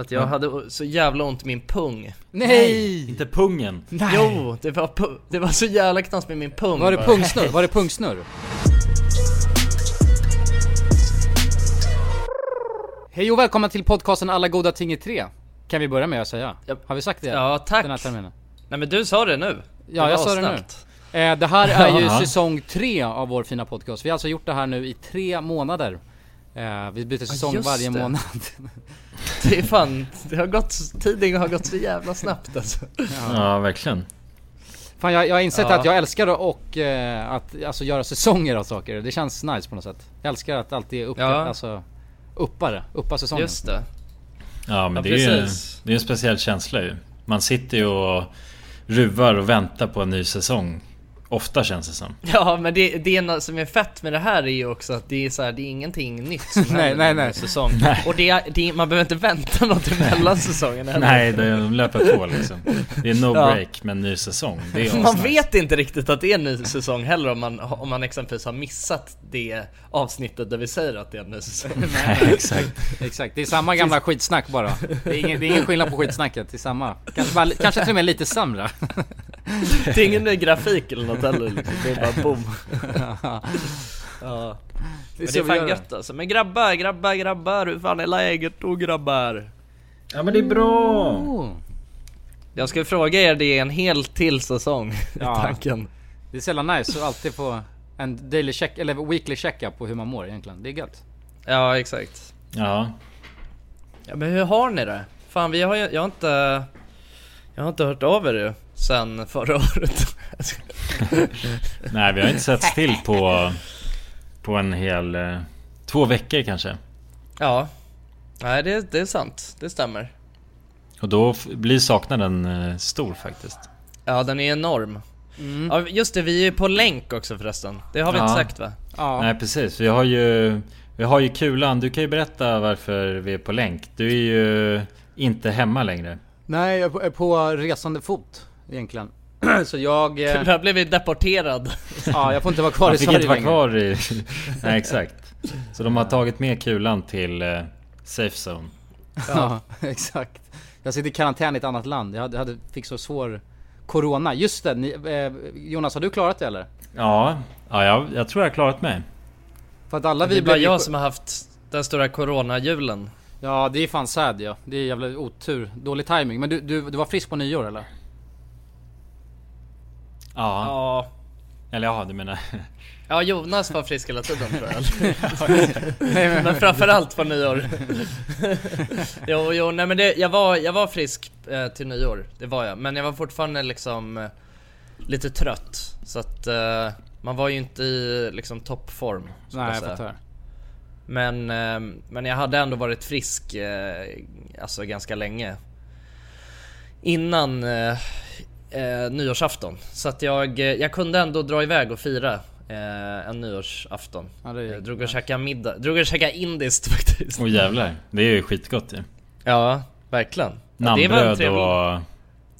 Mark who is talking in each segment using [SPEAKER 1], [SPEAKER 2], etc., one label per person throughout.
[SPEAKER 1] För att jag hade o- så jävla ont i min pung.
[SPEAKER 2] Nej!
[SPEAKER 3] Inte pungen.
[SPEAKER 2] Nej!
[SPEAKER 1] Jo, det var, det var så jävla knas med min pung.
[SPEAKER 2] Var det pungsnurr? Var det pungsnurr? Hej och välkomna till podcasten Alla goda ting i tre. Kan vi börja med att säga?
[SPEAKER 1] Ja.
[SPEAKER 2] Har vi sagt det?
[SPEAKER 1] Ja, tack.
[SPEAKER 2] Den här terminen.
[SPEAKER 1] Nej men du sa det nu.
[SPEAKER 2] Ja,
[SPEAKER 1] var
[SPEAKER 2] jag sa det nu. Eh, det här är ju
[SPEAKER 3] Ja.
[SPEAKER 2] säsong tre av vår fina podcast. Vi har alltså gjort det här nu i tre månader. Eh, vi byter säsong
[SPEAKER 1] just
[SPEAKER 2] varje
[SPEAKER 1] det.
[SPEAKER 2] månad.
[SPEAKER 1] Det är fan, det har gått, tiden har gått så jävla snabbt alltså.
[SPEAKER 3] Ja, verkligen.
[SPEAKER 2] Fan jag, jag har insett
[SPEAKER 1] Ja.
[SPEAKER 2] att jag älskar att- och eh, att alltså, göra säsonger av saker. Det känns nice på något sätt. Jag älskar att alltid upp,
[SPEAKER 1] Ja.
[SPEAKER 2] alltså, uppa det. Uppa säsongen.
[SPEAKER 1] Just det.
[SPEAKER 3] Ja, men
[SPEAKER 1] Ja,
[SPEAKER 3] det, är det är en speciell känsla ju. Man sitter ju och ruvar och väntar på en ny säsong. Ofta känns det som.
[SPEAKER 1] Ja men det, det är något som är fett med det här är ju också att det är så här, det är ingenting nytt som
[SPEAKER 2] Nej,
[SPEAKER 1] händer
[SPEAKER 2] nej, nej.
[SPEAKER 1] säsong. Och det, är- det, man behöver inte vänta något emellan säsongerna heller.
[SPEAKER 3] Nej, de löper på liksom. Det är no
[SPEAKER 1] Ja.
[SPEAKER 3] break med en ny säsong. Det är
[SPEAKER 1] Man vet inte riktigt att det är en ny säsong heller om man, om man exempelvis har missat det avsnittet där vi säger att det är en ny säsong.
[SPEAKER 3] Nej, exakt.
[SPEAKER 2] Exakt, det är samma gamla skitsnack bara. Det är ingen, det är ingen skillnad på skitsnacket, det är samma. Kanske, bara, kanske till och med lite sämre.
[SPEAKER 1] Det är ingen ny grafik eller något heller liksom. Det är bara boom. Ja. Men det är fan gött alltså. Men grabbar, grabbar, grabbar, hur fan är läget då grabbar?
[SPEAKER 3] Ja, men det är bra.
[SPEAKER 2] Oh.
[SPEAKER 1] Jag ska fråga er det är en hel till säsong,
[SPEAKER 2] Ja.
[SPEAKER 1] tanken.
[SPEAKER 2] Det är sällan nice att alltid få en daily check, eller weekly checkup på hur man mår egentligen. Det är gött.
[SPEAKER 1] Ja, exakt.
[SPEAKER 3] Ja.
[SPEAKER 1] Ja, men hur har ni det? Fan, vi har ju, jag har inte... Jag har inte hört av er ju, sen förra året.
[SPEAKER 3] Nej, vi har inte sett till på, på en hel... eh, Två veckor kanske.
[SPEAKER 1] ja. Nej, det, det är sant. Det stämmer.
[SPEAKER 3] Och då blir saknaden eh, stor faktiskt.
[SPEAKER 1] Ja, den är enorm.
[SPEAKER 2] Mm.
[SPEAKER 1] Ja, just det, vi är ju på länk också förresten. Det har vi
[SPEAKER 3] Ja.
[SPEAKER 1] inte sagt va?
[SPEAKER 2] Ja.
[SPEAKER 3] Nej precis, vi har ju Vi har ju Kulan, du kan ju berätta varför vi är på länk. Du är ju inte hemma längre.
[SPEAKER 2] Nej, jag är på resande fot egentligen. Så jag... eh,
[SPEAKER 1] Där blev vi deporterad.
[SPEAKER 2] Ja, jag får inte vara kvar i
[SPEAKER 3] fick
[SPEAKER 2] Sverige
[SPEAKER 3] inte vara kvar i... Nej exakt. Så de har tagit med Kulan till eh, Safe Zone.
[SPEAKER 2] Ja, exakt. Jag sitter i karantän i ett annat land. Jag hade, hade, fick så svår Corona. Just det, ni, eh, Jonas har du klarat det eller?
[SPEAKER 3] Ja, ja jag, jag tror jag har klarat mig.
[SPEAKER 2] För att alla
[SPEAKER 1] Det
[SPEAKER 2] vi
[SPEAKER 1] är bara
[SPEAKER 2] ju-
[SPEAKER 1] jag som har haft den stora coronajulen.
[SPEAKER 2] Ja det är fan sad ja. Det är jävla otur. Dålig timing. Men du, du, du var frisk på nyår eller?
[SPEAKER 3] Ja,
[SPEAKER 1] Ja.
[SPEAKER 3] eller ja du menar...
[SPEAKER 1] Ja, Jonas var frisk hela tiden tror jag.
[SPEAKER 2] Nej, men,
[SPEAKER 1] Men framförallt på nyår. jo, jo, nej men det, jag, var, jag var frisk eh, till nyår, det var jag. Men jag var fortfarande liksom eh, lite trött. Så att eh, man var ju inte i liksom toppform.
[SPEAKER 2] nej
[SPEAKER 1] jag
[SPEAKER 2] jag fattar.
[SPEAKER 1] Men, eh, men jag hade ändå varit frisk eh, alltså ganska länge. Innan eh, eh, nyårsafton. Så att jag, eh, jag kunde ändå dra iväg och fira eh, en nyårsafton.
[SPEAKER 2] Ja, det är-
[SPEAKER 1] jag drog och käkade middag, drog och käkade indiskt faktiskt.
[SPEAKER 3] Åh jävlar, det är ju skitgott ju.
[SPEAKER 1] Ja, verkligen. Ja, det var en
[SPEAKER 3] Namnbröd
[SPEAKER 1] trevlig-
[SPEAKER 3] och...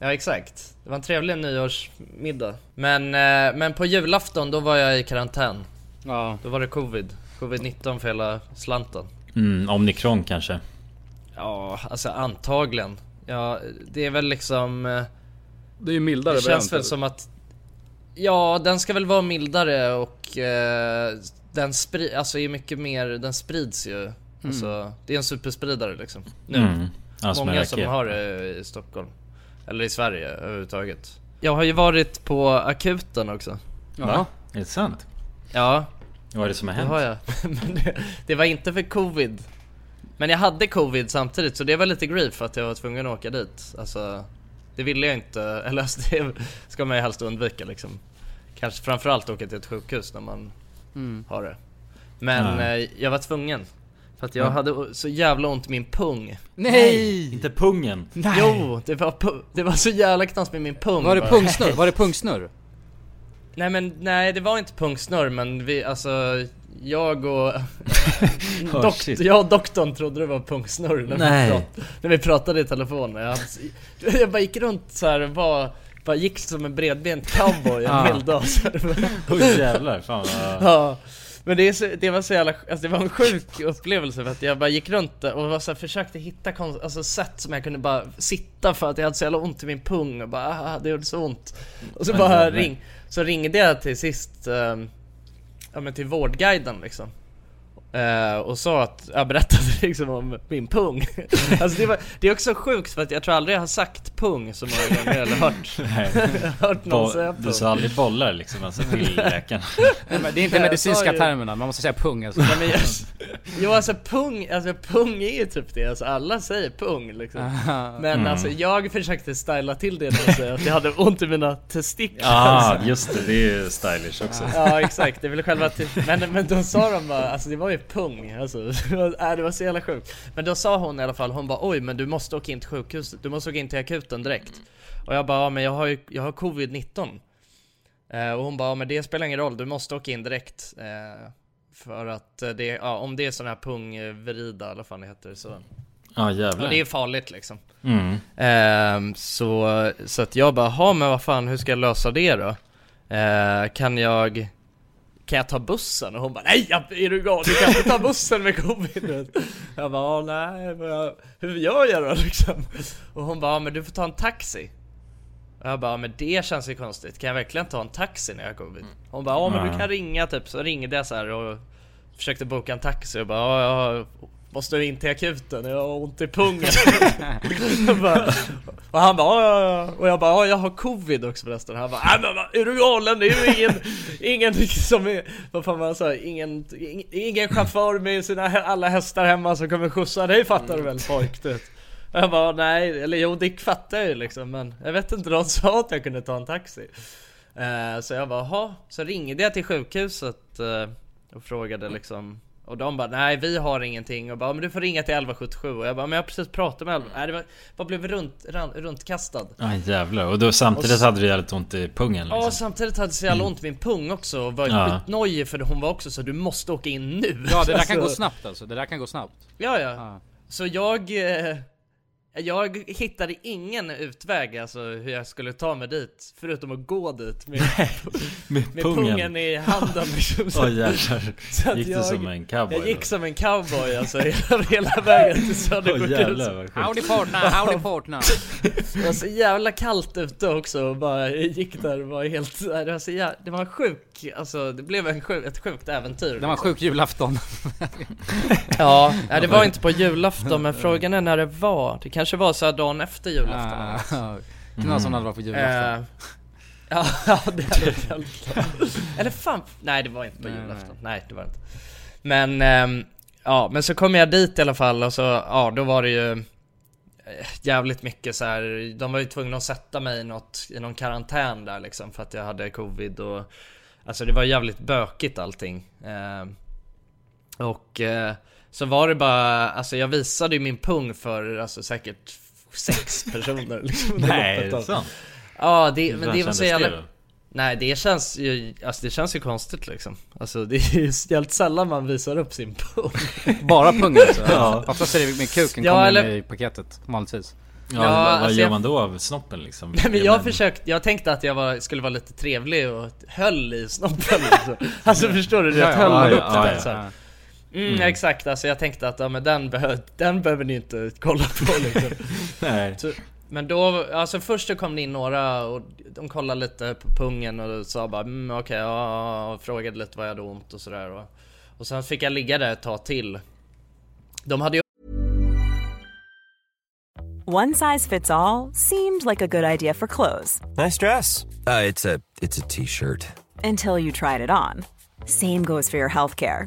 [SPEAKER 1] Ja exakt. Det var en trevlig nyårsmiddag. Men, eh, men på julafton då var jag i karantän.
[SPEAKER 2] Ja.
[SPEAKER 1] Då var det covid. Covid-19 för hela slanten.
[SPEAKER 3] Mm, Omikron kanske.
[SPEAKER 1] Ja, alltså antagligen. Ja, det är väl liksom...
[SPEAKER 2] Det är ju mildare
[SPEAKER 1] Det känns väl som att... Ja, den ska väl vara mildare och eh, den spri- alltså är mycket mer, den sprids ju. Alltså, det är en superspridare liksom. Nu.
[SPEAKER 3] Mm. En
[SPEAKER 1] Många som har det i Stockholm. Eller i Sverige överhuvudtaget. Jag har ju varit på akuten också.
[SPEAKER 2] Ja.
[SPEAKER 3] Va? Är det sant?
[SPEAKER 1] Ja,
[SPEAKER 3] Vad är det som har
[SPEAKER 1] det
[SPEAKER 3] hänt?
[SPEAKER 1] har jag. Men det, det var inte för covid. Men jag hade covid samtidigt så det var lite grief att jag var tvungen att åka dit. Alltså, det ville jag inte, eller alltså, det ska man ju helst undvika liksom. Kanske framförallt åka till ett sjukhus när man
[SPEAKER 2] Mm.
[SPEAKER 1] har det. Men eh, jag var tvungen. För att jag
[SPEAKER 3] Ja.
[SPEAKER 1] hade så jävla ont i min pung.
[SPEAKER 2] Nej!
[SPEAKER 3] Inte pungen!
[SPEAKER 2] Nej!
[SPEAKER 1] Jo, det var, det var så jävla knas med min pung.
[SPEAKER 2] Var det pungsnurr? Var det pungsnurr?
[SPEAKER 1] Nej men nej det var inte punksnurr men vi, alltså jag och
[SPEAKER 3] Oh,
[SPEAKER 1] dok-
[SPEAKER 3] shit.
[SPEAKER 1] jag och doktorn trodde det var punksnurr när,
[SPEAKER 3] Nej.
[SPEAKER 1] Vi prat, när vi pratade i telefon. Jag, hade, jag bara gick runt så här och var, bara gick som en bredbent cowboy en hel dag. Så här.
[SPEAKER 3] Oj jävlar, fan vad...
[SPEAKER 1] ja. Men det, så, det var så jävla, alltså det var en sjuk upplevelse för att jag bara gick runt och var så här, försökte hitta konst, alltså sätt som jag kunde bara sitta för att jag hade så jävla ont i min pung och bara ah, det gjorde så ont. Och så bara ring, så ringde jag till sist, eh, ja men till Vårdguiden liksom. Eh, och sa att, jag berättade liksom om min pung. alltså det, var, det är också sjukt för att jag tror aldrig jag har sagt pung så många gånger eller hört,
[SPEAKER 3] Nej.
[SPEAKER 1] hört någon
[SPEAKER 3] Bo-
[SPEAKER 1] säga
[SPEAKER 3] du
[SPEAKER 1] pung.
[SPEAKER 3] sa aldrig bollar liksom alltså till läkaren?
[SPEAKER 2] Nej, men det är inte medicinska
[SPEAKER 1] ju-
[SPEAKER 2] termerna, man måste säga pung alltså.
[SPEAKER 1] Ja, men jag, jo alltså pung, alltså pung är ju typ det, alltså alla säger pung liksom. Men
[SPEAKER 3] Mm.
[SPEAKER 1] alltså jag försökte styla till det med att säga att jag hade ont i mina testiklar.
[SPEAKER 3] Ja, just det. Det är ju stylish också.
[SPEAKER 1] Ja exakt, det är väl själva men, men då sa de bara, alltså det var ju pung, alltså. Det var, äh, det var så jävla sjukt. Men då sa hon i alla fall, hon bara oj men du måste åka in till sjukhuset, du måste åka in till akuten direkt. Och jag bara, ja, men jag har ju, jag har covid-19 eh, Och hon bara, ja, men det spelar ingen roll, du måste åka in direkt eh, För att eh, det, ja om det är sån här pungverida eller vad fan det heter så
[SPEAKER 3] Ja
[SPEAKER 1] Och
[SPEAKER 3] jävlar.
[SPEAKER 1] det är farligt liksom.
[SPEAKER 3] Mm.
[SPEAKER 1] Ehm, så, så att jag bara, ha men vad fan hur ska jag lösa det då? Eh, kan jag Kan jag ta bussen? Och hon bara nej är du galen? Du kan inte ta bussen med covid Jag bara "Ja, nej jag, hur gör jag då liksom? Och hon bara, "Ja, men du får ta en taxi och jag bara, men det känns ju konstigt, kan jag verkligen ta en taxi när jag har covid? Hon bara, ja men du kan ringa typ, så ringde jag så här och försökte boka en taxi och bara, ja jag måste in till akuten, jag har ont i pungen. Bara, Och han bara, ja, ja, och jag bara, ja jag har covid också förresten. Han bara, men är du galen? Det är ju ingen, ingen som är, vad fan man sa, ingen, ing- ingen chaufför med sina alla hästar hemma som kommer skjutsa dig fattar du väl? Pojk du. Jag bara, nej, eller jo Dick fattar jag ju liksom men jag vet inte, de sa att jag kunde ta en taxi. Eh, Så jag bara, ha Så ringde jag till sjukhuset eh, och frågade liksom och de bara nej vi har ingenting och bara men du får ringa till 1177 och jag bara men jag har precis pratat med 11 Nej det var, bara blev runt, ran, runtkastad
[SPEAKER 3] Ja jävlar. Och då samtidigt
[SPEAKER 1] Och
[SPEAKER 3] hade du jävligt ont i pungen
[SPEAKER 1] Ja
[SPEAKER 3] liksom.
[SPEAKER 1] samtidigt hade jag så jävla ont i min pung också och var
[SPEAKER 3] Ja.
[SPEAKER 1] skitnojig för hon var också så du måste åka in nu
[SPEAKER 2] Ja det där kan
[SPEAKER 1] Alltså,
[SPEAKER 2] gå snabbt alltså, det där kan gå snabbt.
[SPEAKER 1] Ja ja,
[SPEAKER 2] Ja.
[SPEAKER 1] så jag eh, jag hittade ingen utväg alltså hur jag skulle ta mig dit Förutom att gå dit med,
[SPEAKER 3] Med
[SPEAKER 1] med
[SPEAKER 3] pungen.
[SPEAKER 1] pungen i handen liksom så,
[SPEAKER 3] Åh jävlar.
[SPEAKER 1] så att
[SPEAKER 3] Gick du
[SPEAKER 1] jag,
[SPEAKER 3] som en cowboy
[SPEAKER 1] jag gick
[SPEAKER 3] då?
[SPEAKER 1] som en cowboy alltså hela, hela vägen till Södersjukhuset
[SPEAKER 3] sjukt.
[SPEAKER 2] Howdy partner, howdy partner.
[SPEAKER 1] Det var så jävla kallt ute också och bara jag gick där och var helt, det var så jävla, det var en sjuk, alltså det blev en sjuk, ett sjukt äventyr
[SPEAKER 2] Det var en sjuk julafton.
[SPEAKER 1] Ja, det var inte på julafton men frågan är när det var, det kanske var så dagen efter julafton.
[SPEAKER 2] Ah, Knasson hade varit på julafton.
[SPEAKER 1] Eh, Ja, ja det är det helt klart. Eller fan, nej det var inte på
[SPEAKER 2] Nej,
[SPEAKER 1] julafton, nej det var inte Men, ehm, ja men så kom jag dit i alla fall och så, ja då var det ju eh, Jävligt mycket så här. de var ju tvungna att sätta mig i något, i någon karantän där liksom för att jag hade covid och Alltså det var jävligt bökigt allting Ehm, Och eh, så var det bara, alltså jag visade ju min pung för alltså säkert sex personer liksom
[SPEAKER 3] Nej, är det sant?
[SPEAKER 1] Ja det, men det var så jävla...
[SPEAKER 3] det?
[SPEAKER 1] Nej det känns ju, alltså det känns ju konstigt liksom Alltså det är ju jävligt sällan man visar upp sin pung
[SPEAKER 2] Bara pungen alltså?
[SPEAKER 3] Ja.
[SPEAKER 2] Oftast är det med kuken
[SPEAKER 1] Ja,
[SPEAKER 2] kommer
[SPEAKER 1] eller-
[SPEAKER 2] i paketet, vanligtvis.
[SPEAKER 3] Ja,
[SPEAKER 1] Ja,
[SPEAKER 3] vad,
[SPEAKER 1] alltså
[SPEAKER 3] gör
[SPEAKER 1] jag-
[SPEAKER 3] man då av snoppen liksom?
[SPEAKER 1] Nej men
[SPEAKER 3] Ja,
[SPEAKER 1] jag försökte, jag tänkte att jag var, skulle vara lite trevlig och höll i snoppen liksom. Alltså förstår du? Jag
[SPEAKER 2] Ja,
[SPEAKER 1] höll
[SPEAKER 3] ja,
[SPEAKER 1] upp
[SPEAKER 3] ja,
[SPEAKER 1] den
[SPEAKER 3] ja.
[SPEAKER 1] så. Mm,
[SPEAKER 3] Mm.
[SPEAKER 1] exakt, alltså jag tänkte att ja, men den, behö den behöver ni inte kolla på liksom.
[SPEAKER 3] Nej.
[SPEAKER 1] Så, men då, alltså först så kom det in några och de kollade lite på pungen och sa bara mm, okej, ja, och frågade lite vad jag hade ont och sådär och, och sen fick jag ligga där ett tag till De hade ju
[SPEAKER 4] One size fits all seemed like a good idea for clothes
[SPEAKER 5] Nice dress. Uh, it's a it's a t-shirt.
[SPEAKER 4] until you tried it on. Same goes for your healthcare.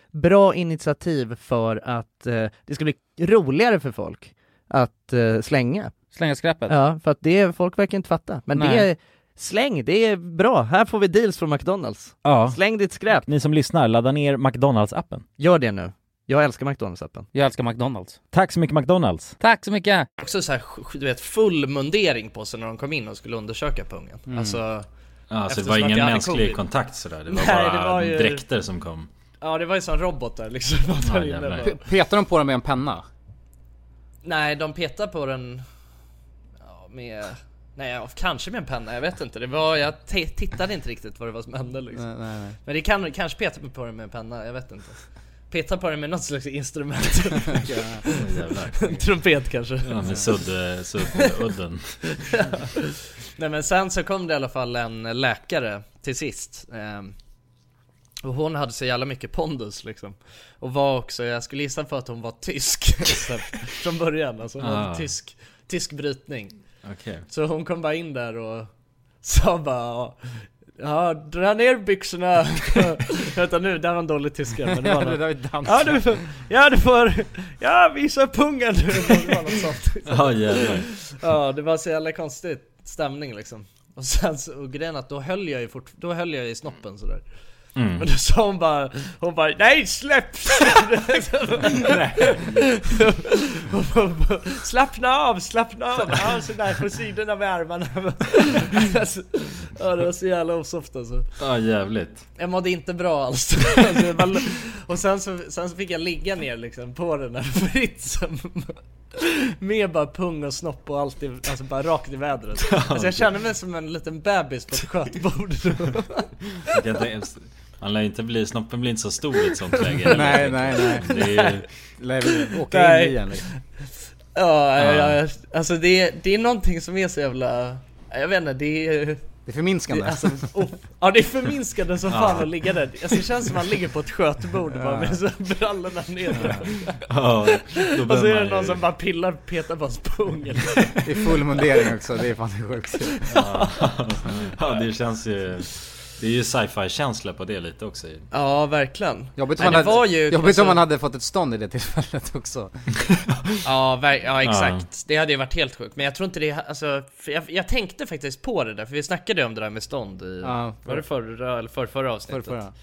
[SPEAKER 6] bra initiativ för att eh, det ska bli roligare för folk att eh, slänga.
[SPEAKER 2] Slänga skräpet.
[SPEAKER 6] Ja, för att det, folk verkar inte fatta. Men det
[SPEAKER 2] Nej.
[SPEAKER 6] är, släng, det är bra. Här får vi deals från McDonalds.
[SPEAKER 7] Ja.
[SPEAKER 6] Släng ditt skräp.
[SPEAKER 7] Ni som lyssnar, ladda ner McDonalds-appen.
[SPEAKER 6] Gör det nu. Jag älskar McDonalds-appen.
[SPEAKER 2] Jag älskar McDonalds.
[SPEAKER 7] Tack så mycket McDonalds!
[SPEAKER 2] Tack så mycket!
[SPEAKER 1] Också så här, du vet, full mundering på sig när de kom in och skulle undersöka pungen.
[SPEAKER 2] Mm.
[SPEAKER 1] Alltså,
[SPEAKER 3] Ja, så det var ingen mänsklig kontakt sådär, det var
[SPEAKER 1] Nej,
[SPEAKER 3] bara
[SPEAKER 1] det var ju-
[SPEAKER 3] dräkter som kom
[SPEAKER 1] ja det var ju som robotar liksom.
[SPEAKER 3] Ja,
[SPEAKER 1] där inne.
[SPEAKER 2] P- petar de på den med en penna?
[SPEAKER 1] Nej, de petar på den ja, med... Nej, ja, kanske med en penna, jag vet inte. Det var, jag t- tittade inte riktigt vad det var som hände liksom.
[SPEAKER 2] Nej, nej, nej.
[SPEAKER 1] Men det kan kanske peta på den med en penna, jag vet inte. Peta på den med något slags instrument.
[SPEAKER 3] Jävlar.
[SPEAKER 1] Trumpet kanske.
[SPEAKER 3] Ja, med sudd, suddudden
[SPEAKER 1] Nej men sen så kom det i alla fall en läkare till sist. Ehm, och hon hade så jävla mycket pondus liksom. Och var också, jag skulle gissa på att hon var tysk från början. Alltså hon
[SPEAKER 3] Ah.
[SPEAKER 1] en tysk, tysk brytning.
[SPEAKER 3] Okej
[SPEAKER 1] Så hon kom bara in där och sa bara Ja, dra ner byxorna. Vänta nu, det här var en dålig tyska men det var
[SPEAKER 2] det
[SPEAKER 1] något.
[SPEAKER 2] där är dans.
[SPEAKER 1] Ja du får, ja du får, ja visa pungen nu. Det var något sånt.
[SPEAKER 3] Ja jävlar
[SPEAKER 1] Ja, det var så jävla konstig stämning liksom. Och sen så, och grejen att då höll jag ju fort, då höll jag i snoppen sådär.
[SPEAKER 3] Mm.
[SPEAKER 1] Men då sa hon bara, hon bara NEJ SLÄPP! slappna av, slappna av! Ja sådär på sidorna med armarna. alltså, ja det var så jävla osoft alltså.
[SPEAKER 3] Ja jävligt
[SPEAKER 1] Jag mådde inte bra alls. Alltså, och sen så, sen så fick jag ligga ner liksom på den här fritsen. Med bara pung och snopp och allt i, alltså bara rakt i vädret. Alltså jag kände mig som en liten bebis på ett skötbord.
[SPEAKER 3] Man lär inte bli, snoppen blir inte så stor i ett sånt läge.
[SPEAKER 2] Nej, nej, nej.
[SPEAKER 3] Det är ju,
[SPEAKER 2] Lär vi åka
[SPEAKER 1] Nej.
[SPEAKER 2] in igen liksom.
[SPEAKER 1] Ja, ja, alltså det, det är någonting som är så jävla, jag vet inte, det är
[SPEAKER 2] Det är förminskande.
[SPEAKER 1] det, alltså, oh, Ja det är förminskande som fan att ligga där. Alltså det känns som att man ligger på ett skötbord bara med så brallorna ner.
[SPEAKER 3] ja, då
[SPEAKER 1] Och så är det
[SPEAKER 3] man
[SPEAKER 1] någon
[SPEAKER 3] ju
[SPEAKER 1] som bara pillar, petar på pung eller
[SPEAKER 2] Det är full mundering också, det är fan det sjukt.
[SPEAKER 3] Ja det känns ju Det är ju sci-fi känsla på det lite också.
[SPEAKER 1] Ja verkligen.
[SPEAKER 2] Jobbigt om
[SPEAKER 1] det
[SPEAKER 2] man, hade,
[SPEAKER 1] var ju-
[SPEAKER 2] jobbigt
[SPEAKER 1] alltså-
[SPEAKER 2] om man hade fått ett stånd i det tillfället också.
[SPEAKER 1] Ja, ver- ja exakt. Det hade ju varit helt sjukt. Men jag tror inte det, alltså, för jag, jag tänkte faktiskt på det där, för vi snackade om det där med stånd i,
[SPEAKER 2] Ja.
[SPEAKER 1] var det förra eller för, förra avsnittet?
[SPEAKER 2] Förra, förra.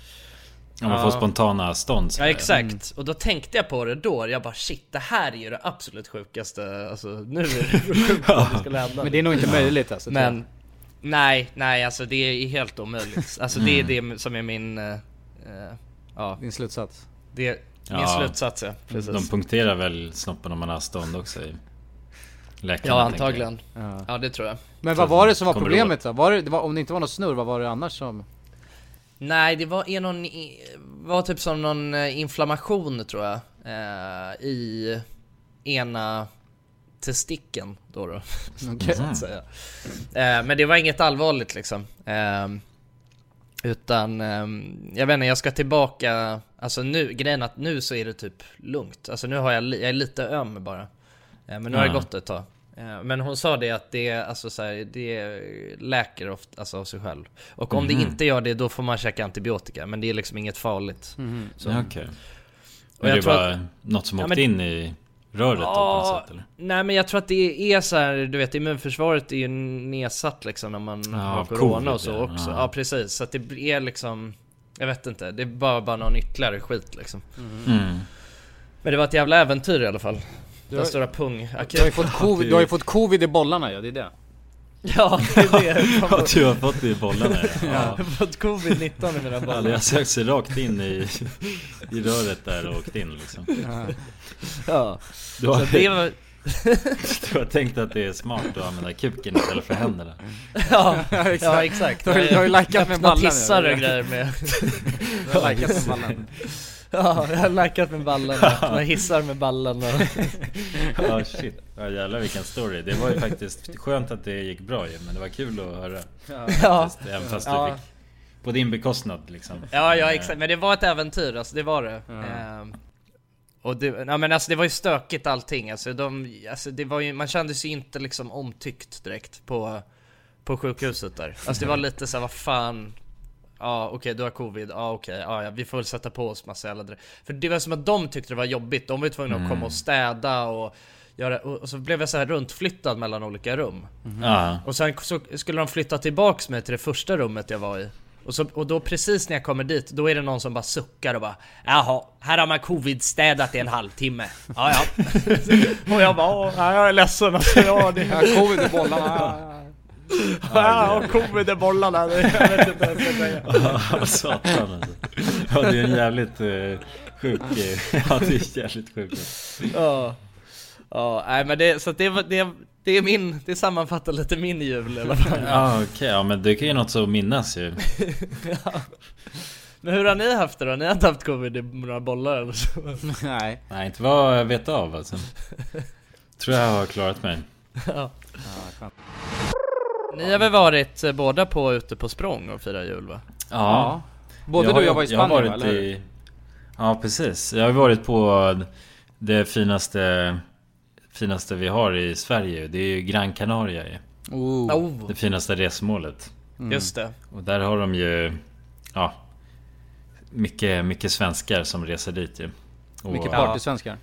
[SPEAKER 3] Om man får spontana stånd
[SPEAKER 1] Ja exakt, och då tänkte jag på det då, jag bara shit det här är ju det absolut sjukaste, alltså nu är det sjukt att det skulle hända
[SPEAKER 2] Men det är nog inte möjligt alltså.
[SPEAKER 1] Men, nej, nej alltså det är helt omöjligt. Alltså det är det som är min, eh, ja,
[SPEAKER 2] Din slutsats.
[SPEAKER 1] det är min
[SPEAKER 3] Ja.
[SPEAKER 1] slutsats ja, precis.
[SPEAKER 3] De punkterar väl snoppen om man har stånd också i Läkarna,
[SPEAKER 1] Ja antagligen,
[SPEAKER 2] Ja.
[SPEAKER 1] ja det tror jag.
[SPEAKER 2] Men vad var det som var
[SPEAKER 3] Kommer
[SPEAKER 2] problemet då? Var det, det var, om det inte var något snurr, vad var det annars som...
[SPEAKER 1] Nej, det var är någon, var typ som någon eh, inflammation tror jag eh, I ena testikeln då då,
[SPEAKER 2] Okej.
[SPEAKER 1] så att säga. Eh, Men det var inget allvarligt liksom. Eh, Utan, eh, jag vet inte, jag ska tillbaka Alltså nu, grejen att nu så är det typ lugnt. Alltså nu har jag, jag är lite öm bara. Eh, Men nu har det gått ett tag. Eh, Men hon sa det att det, alltså så här, det läker ofta, alltså av sig själv. Och om det inte gör det då får man käka antibiotika. Men det är liksom inget farligt. Så.
[SPEAKER 3] Ja.
[SPEAKER 1] Och
[SPEAKER 3] Men
[SPEAKER 1] jag
[SPEAKER 3] det
[SPEAKER 1] tror
[SPEAKER 3] var
[SPEAKER 1] att-
[SPEAKER 3] något som
[SPEAKER 1] Ja,
[SPEAKER 3] åkte
[SPEAKER 1] men-
[SPEAKER 3] in i röret då på något sätt eller?
[SPEAKER 1] Nej men jag tror att det är så här, du vet immunförsvaret är ju nedsatt liksom när man
[SPEAKER 3] Ja,
[SPEAKER 1] har corona
[SPEAKER 3] covid,
[SPEAKER 1] och så
[SPEAKER 3] ja.
[SPEAKER 1] också.
[SPEAKER 3] Ja.
[SPEAKER 1] Ja. precis, så att det är liksom Jag vet inte, det är bara, bara någon ytterligare skit liksom.
[SPEAKER 3] Mm.
[SPEAKER 1] Men det var ett jävla äventyr i alla fall.
[SPEAKER 2] Du
[SPEAKER 1] Den
[SPEAKER 2] har-
[SPEAKER 1] stora pung
[SPEAKER 2] Du har ju fått covid, du har ju fått covid i bollarna ja, det är det.
[SPEAKER 1] Ja, det är det. Jag
[SPEAKER 3] Ja, du har fått det i bollarna ja.
[SPEAKER 1] har fått covid-19 i mina
[SPEAKER 3] Ja,
[SPEAKER 1] bollar.
[SPEAKER 3] har sökt sig rakt in i, i röret där och åkt in liksom.
[SPEAKER 1] Ja.
[SPEAKER 3] Du har,
[SPEAKER 1] Så det var,
[SPEAKER 3] du har tänkt att det är smart att använda kuken istället för händerna.
[SPEAKER 1] ja, ja exakt.
[SPEAKER 2] Du har ju- du har ju likat med
[SPEAKER 1] Öppna
[SPEAKER 2] ballan, ja.
[SPEAKER 1] tissar och grejer med.
[SPEAKER 2] Du har likat med ballan.
[SPEAKER 1] Ja, jag har lackat med ballarna, jag hissar med ballarna
[SPEAKER 3] Ja shit, ja jävlar vilken story. Det var ju faktiskt skönt att det gick bra ju, men det var kul att höra.
[SPEAKER 1] Ja.
[SPEAKER 3] Faktiskt, även fast du
[SPEAKER 1] Ja.
[SPEAKER 3] fick på din bekostnad liksom.
[SPEAKER 1] Ja, ja exakt, men det var ett äventyr alltså, det var det. Ehm, Och det, ja, men alltså det var ju stökigt allting. Alltså, de, alltså det var ju, man kände sig inte liksom omtyckt direkt på, på sjukhuset där. Alltså det var lite så här, vad fan Ja okej du har covid, ja okej, ja, ja vi får väl sätta på oss massa jävla För det var som att de tyckte det var jobbigt, de var ju tvungna att komma och städa och göra, och, så blev jag så här runtflyttad mellan olika rum.
[SPEAKER 3] Ja.
[SPEAKER 1] och sen så skulle de flytta tillbaks mig till det första rummet jag var i. Och, så, och då precis när jag kommer dit, då är det någon som bara suckar och bara Jaha, här har man covid-städat i en halvtimme. Ja ja. Och jag bara Åh, jag är ledsen alltså, ja, det,
[SPEAKER 2] Ja, covid i bollarna.
[SPEAKER 1] Ja, covid i bollarna Jag vet inte vad jag ska säga
[SPEAKER 3] Ja, satan alltså. Ja det är en jävligt eh, sjuk, eh, ja det är jävligt sjukt.
[SPEAKER 1] Ja Ja, nej men det, så att det, var- det, det är min, det sammanfattar lite min jul i alla fall
[SPEAKER 3] Ja okej, ja men det kan ju något att minnas ju.
[SPEAKER 1] Men hur har ni haft det då? Ni har inte haft covid i några bollar eller så?
[SPEAKER 2] Nej.
[SPEAKER 3] Nej inte vad jag vet av alltså. Tror jag har klarat mig.
[SPEAKER 1] Ja. Ni har väl varit eh, båda på ute på språng och fira jul va?
[SPEAKER 2] Ja. Både du och jag var i
[SPEAKER 3] jag har
[SPEAKER 2] Spanien va,
[SPEAKER 3] varit
[SPEAKER 2] eller
[SPEAKER 3] i, Ja precis, jag har varit på det finaste Finaste vi har i Sverige, det är ju Gran Canaria ju.
[SPEAKER 2] Oh.
[SPEAKER 1] Oh,
[SPEAKER 3] Det finaste resmålet.
[SPEAKER 1] just det
[SPEAKER 3] Och där har de ju Ja Mycket, mycket svenskar som reser dit ju. Och,
[SPEAKER 2] Mycket partysvenskar.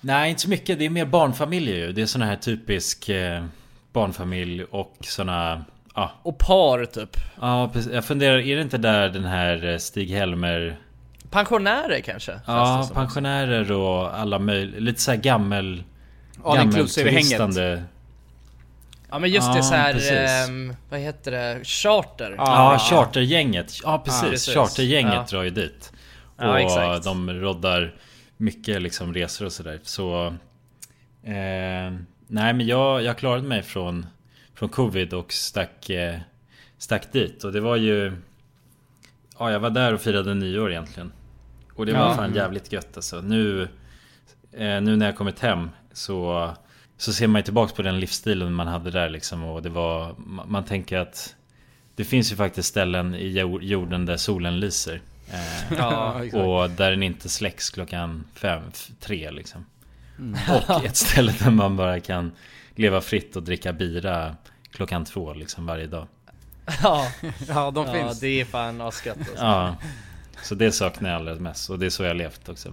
[SPEAKER 3] Nej inte så mycket, det är mer barnfamiljer ju. Det är sån här typisk eh, Barnfamilj och såna Ja,
[SPEAKER 1] Och par typ
[SPEAKER 3] ja precis. jag funderar, är det inte där den här eh, Stig-Helmer
[SPEAKER 1] Pensionärer kanske?
[SPEAKER 3] Ja,
[SPEAKER 1] det
[SPEAKER 3] pensionärer och alla möjliga, lite såhär gammel
[SPEAKER 2] All inclusive-hänget.
[SPEAKER 3] turistande-
[SPEAKER 1] ja men just det
[SPEAKER 3] Ja,
[SPEAKER 1] så här, ehm, vad heter det? Charter?
[SPEAKER 3] Ja,
[SPEAKER 2] Ja.
[SPEAKER 3] chartergänget. Ja, precis.
[SPEAKER 1] precis.
[SPEAKER 3] Chartergänget
[SPEAKER 1] Ja.
[SPEAKER 3] drar ju dit.
[SPEAKER 1] Ja,
[SPEAKER 3] och
[SPEAKER 1] exakt.
[SPEAKER 3] de roddar mycket liksom resor och sådär. Så... Eh, nej, men jag, jag klarade mig från, från covid och stack, eh, stack dit. Och det var ju... Ja, jag var där och firade nyår egentligen. Och det var
[SPEAKER 2] Ja.
[SPEAKER 3] fan jävligt gött alltså. Nu, eh, nu när jag kommit hem så, så ser man ju tillbaks på den livsstilen man hade där liksom. Och det var... Man, man tänker att... Det finns ju faktiskt ställen i jor- jorden där solen lyser. Eh,
[SPEAKER 1] Ja,
[SPEAKER 3] och där den inte släcks klockan fem, tre liksom.
[SPEAKER 2] Mm.
[SPEAKER 3] Och ett ställe där man bara kan leva fritt och dricka bira klockan två liksom varje dag.
[SPEAKER 1] ja,
[SPEAKER 2] Ja, de
[SPEAKER 1] ja
[SPEAKER 2] finns.
[SPEAKER 1] det är fan asgött alltså.
[SPEAKER 3] Ja. Så det saknar jag allra mest och det är så jag levt också.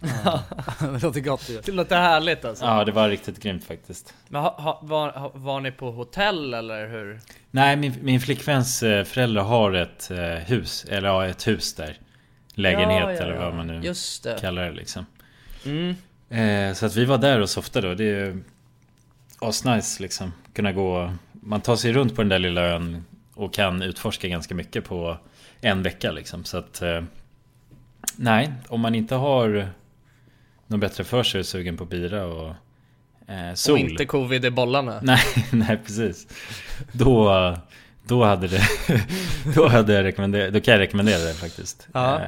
[SPEAKER 2] det låter gott ju.
[SPEAKER 1] Det låter härligt alltså
[SPEAKER 3] Ja det var riktigt grymt faktiskt.
[SPEAKER 1] Men ha, ha, var, ha, var ni på hotell eller hur?
[SPEAKER 3] Nej min, min flickväns eh, föräldrar har ett eh, hus, eller ja ett hus där. Lägenhet
[SPEAKER 1] Ja, ja,
[SPEAKER 3] eller
[SPEAKER 1] ja.
[SPEAKER 3] vad man nu
[SPEAKER 1] Just det
[SPEAKER 3] kallar det liksom.
[SPEAKER 1] mm.
[SPEAKER 3] Eh, så att vi var där och softade och det är ju asnice liksom. Kunna gå, man tar sig runt på den där lilla ön och kan utforska ganska mycket på en vecka liksom. Så att eh, nej, om man inte har något bättre för sig är sugen på bira och eh, sol.
[SPEAKER 1] Och inte covid i bollarna
[SPEAKER 3] Nej, nej precis. Då, då hade det, då hade jag rekommenderat, då kan jag rekommendera det faktiskt.
[SPEAKER 1] Ja.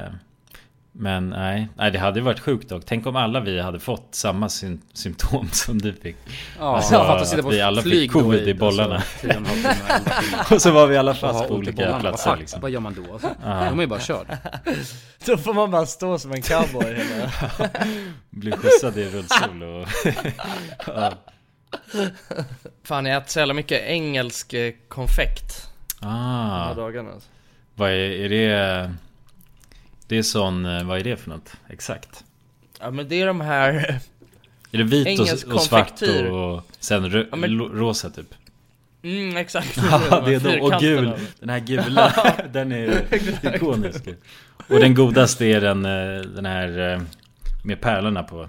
[SPEAKER 3] Men nej, nej, det hade ju varit sjukt dock. Tänk om alla vi hade fått samma sym- symptom som du fick.
[SPEAKER 2] Ja,
[SPEAKER 3] Alltså,
[SPEAKER 2] att
[SPEAKER 3] att vi alla fick covid
[SPEAKER 2] då
[SPEAKER 3] i bollarna.
[SPEAKER 2] Alltså, och
[SPEAKER 3] så var vi alla fast på olika
[SPEAKER 2] bollarna.
[SPEAKER 3] platser
[SPEAKER 2] Vad-
[SPEAKER 3] liksom.
[SPEAKER 2] Vad gör man då? Alltså,
[SPEAKER 3] Ja.
[SPEAKER 2] Då är man ju bara körd.
[SPEAKER 1] Då får man bara stå som en cowboy hela
[SPEAKER 3] Bli skjutsad i rullstol och... ja.
[SPEAKER 1] Fan jag äter så jävla mycket engelsk eh, konfekt de här
[SPEAKER 3] Ah,
[SPEAKER 1] dagarna alltså.
[SPEAKER 3] vad är, är det? Det är sån, eh, vad är det för något? Exakt.
[SPEAKER 1] Ja men det är de här
[SPEAKER 3] Är det vit och, och svart
[SPEAKER 1] konfektyr.
[SPEAKER 3] och sen rö-
[SPEAKER 1] Ja, men-
[SPEAKER 3] rosa typ?
[SPEAKER 1] Mm exakt
[SPEAKER 3] Ja, det är de, och gul, den här gula, den är ikonisk Och den godaste är den, eh, den här eh, med pärlorna på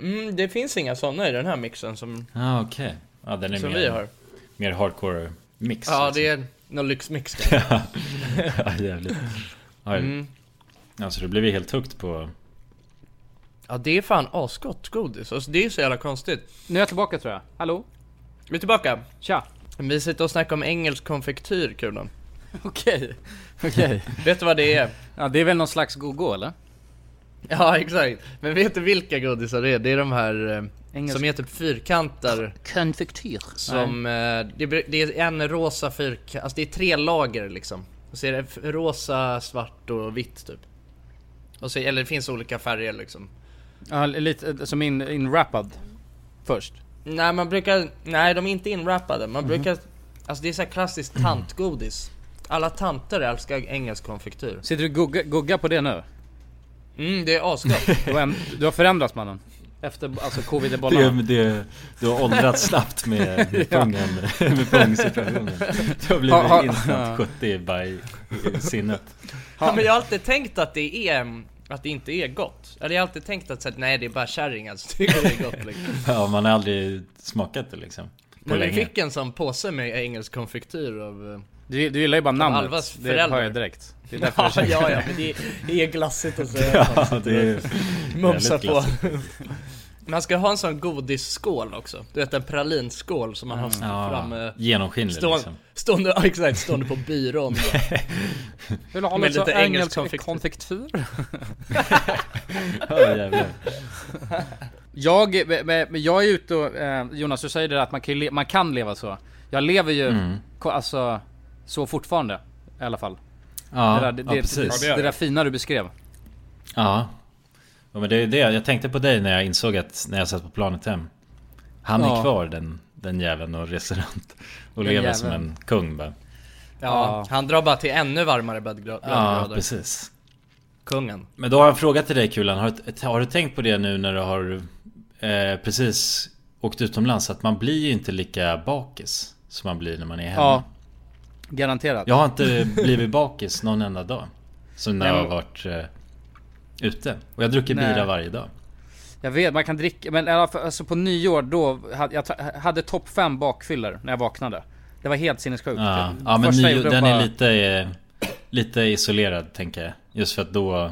[SPEAKER 1] Mm, det finns inga sådana i den här mixen som,
[SPEAKER 3] Ja ah, okej Ja den är
[SPEAKER 1] som
[SPEAKER 3] mer,
[SPEAKER 1] vi har
[SPEAKER 3] mer hardcore mix
[SPEAKER 1] Ja
[SPEAKER 3] liksom.
[SPEAKER 1] det är någon lyxmix
[SPEAKER 3] ja, jävligt
[SPEAKER 1] mm.
[SPEAKER 3] Alltså det blev ju helt högt på
[SPEAKER 1] Ja det är fan asgott godis, alltså, det är så jävla konstigt
[SPEAKER 2] Nu är jag tillbaka tror jag. Hallå?
[SPEAKER 1] Vi är tillbaka
[SPEAKER 2] Tja!
[SPEAKER 1] Vi sitter och snackar om engelsk konfektyr kulan
[SPEAKER 2] Okej, okej.
[SPEAKER 1] Vet du vad det är?
[SPEAKER 2] Ja det är väl någon slags go-go eller?
[SPEAKER 1] Ja exakt, men vet du vilka godisar det är? Det är de här eh,
[SPEAKER 2] Engelsk-
[SPEAKER 1] som är typ fyrkanter
[SPEAKER 2] Konfektyr.
[SPEAKER 1] Som, eh, det, det är en rosa fyrkant, alltså det är tre lager liksom Och så är det rosa, svart och vitt typ och så, Eller det finns olika färger liksom
[SPEAKER 2] Ja lite eh, som in, inwrappad först.
[SPEAKER 1] Nej man brukar, nej de är inte inwrappade, man
[SPEAKER 2] Mhm.
[SPEAKER 1] brukar Alltså det är så här klassiskt tantgodis Alla tanter älskar engelsk konfektyr
[SPEAKER 2] Sitter du gugga, gugga på det nu?
[SPEAKER 1] Mm det är asgott
[SPEAKER 2] du har förändrats mannen? Efter alltså covid i
[SPEAKER 3] Det,
[SPEAKER 2] bollarna?
[SPEAKER 3] det, du har åldrats snabbt med, med
[SPEAKER 2] Ja.
[SPEAKER 3] pungen, med pungsituationen. Du har blivit
[SPEAKER 2] Ha- ha-
[SPEAKER 3] instant
[SPEAKER 2] ja.
[SPEAKER 3] 70 by sinnet.
[SPEAKER 1] Ja, men jag har alltid tänkt att det är, att det inte är gott Eller jag har alltid tänkt att så, att, nej det är bara kärringar som tycker det är gott liksom.
[SPEAKER 3] Ja, man har aldrig smakat det liksom.
[SPEAKER 1] Men vi fick en sån påse med engelsk konfektyr av eh,
[SPEAKER 2] Du, du gillar ju bara namnet,
[SPEAKER 1] Alvas
[SPEAKER 2] det hör jag direkt. Det är därför
[SPEAKER 1] ja,
[SPEAKER 2] jag
[SPEAKER 1] ja, ja, men det är, det är glassigt att säga.
[SPEAKER 3] Ja, det är
[SPEAKER 1] Mumsa på. Man ska ha en sån godisskål också. Du vet en pralinskål som man har
[SPEAKER 3] Ja,
[SPEAKER 1] framme.
[SPEAKER 3] genomskinlig
[SPEAKER 1] stå,
[SPEAKER 3] liksom.
[SPEAKER 1] Stående, ja, exakt, stående på byrån.
[SPEAKER 2] Vill du ha
[SPEAKER 1] Med
[SPEAKER 2] lite,
[SPEAKER 1] lite engelsk konfektyr?
[SPEAKER 2] konfektyr?
[SPEAKER 3] Jävlar.
[SPEAKER 2] Jag, men- men jag är ute och, eh, Jonas du säger det där att man kan, man kan leva så. Jag lever ju,
[SPEAKER 3] Mm.
[SPEAKER 2] alltså, så fortfarande. I alla fall.
[SPEAKER 3] Ja,
[SPEAKER 2] det, där, det,
[SPEAKER 3] ja, precis.
[SPEAKER 2] det, det där fina du beskrev.
[SPEAKER 3] Ja. ja men det är det, jag tänkte på dig när jag insåg att när jag satt på planet hem Han är
[SPEAKER 2] Ja.
[SPEAKER 3] kvar den, den jäveln och reser runt Och
[SPEAKER 2] Den
[SPEAKER 3] lever som
[SPEAKER 2] jäveln.
[SPEAKER 3] en kung bara
[SPEAKER 1] Ja, han drar bara till ännu varmare breddgrader.
[SPEAKER 3] Ja, precis
[SPEAKER 1] Kungen.
[SPEAKER 3] Men då har jag en fråga till dig Kulan har, du- har du tänkt på det nu när du har eh, precis åkt utomlands? Att man blir ju inte lika bakis som man blir när man är hemma
[SPEAKER 2] Ja. Garanterat.
[SPEAKER 3] Jag har inte blivit bakis någon enda dag Som när
[SPEAKER 2] Nej,
[SPEAKER 3] jag har varit eh, ute Och jag dricker bira varje dag
[SPEAKER 2] Jag vet, man kan dricka, men alltså på nyår då, hade jag hade topp 5 bakfyllor när jag vaknade. Det var helt sinnessjukt.
[SPEAKER 3] Ja, ja men
[SPEAKER 2] gjorde
[SPEAKER 3] den
[SPEAKER 2] var
[SPEAKER 3] är
[SPEAKER 2] bara-
[SPEAKER 3] lite, eh, lite isolerad tänker jag Just för att då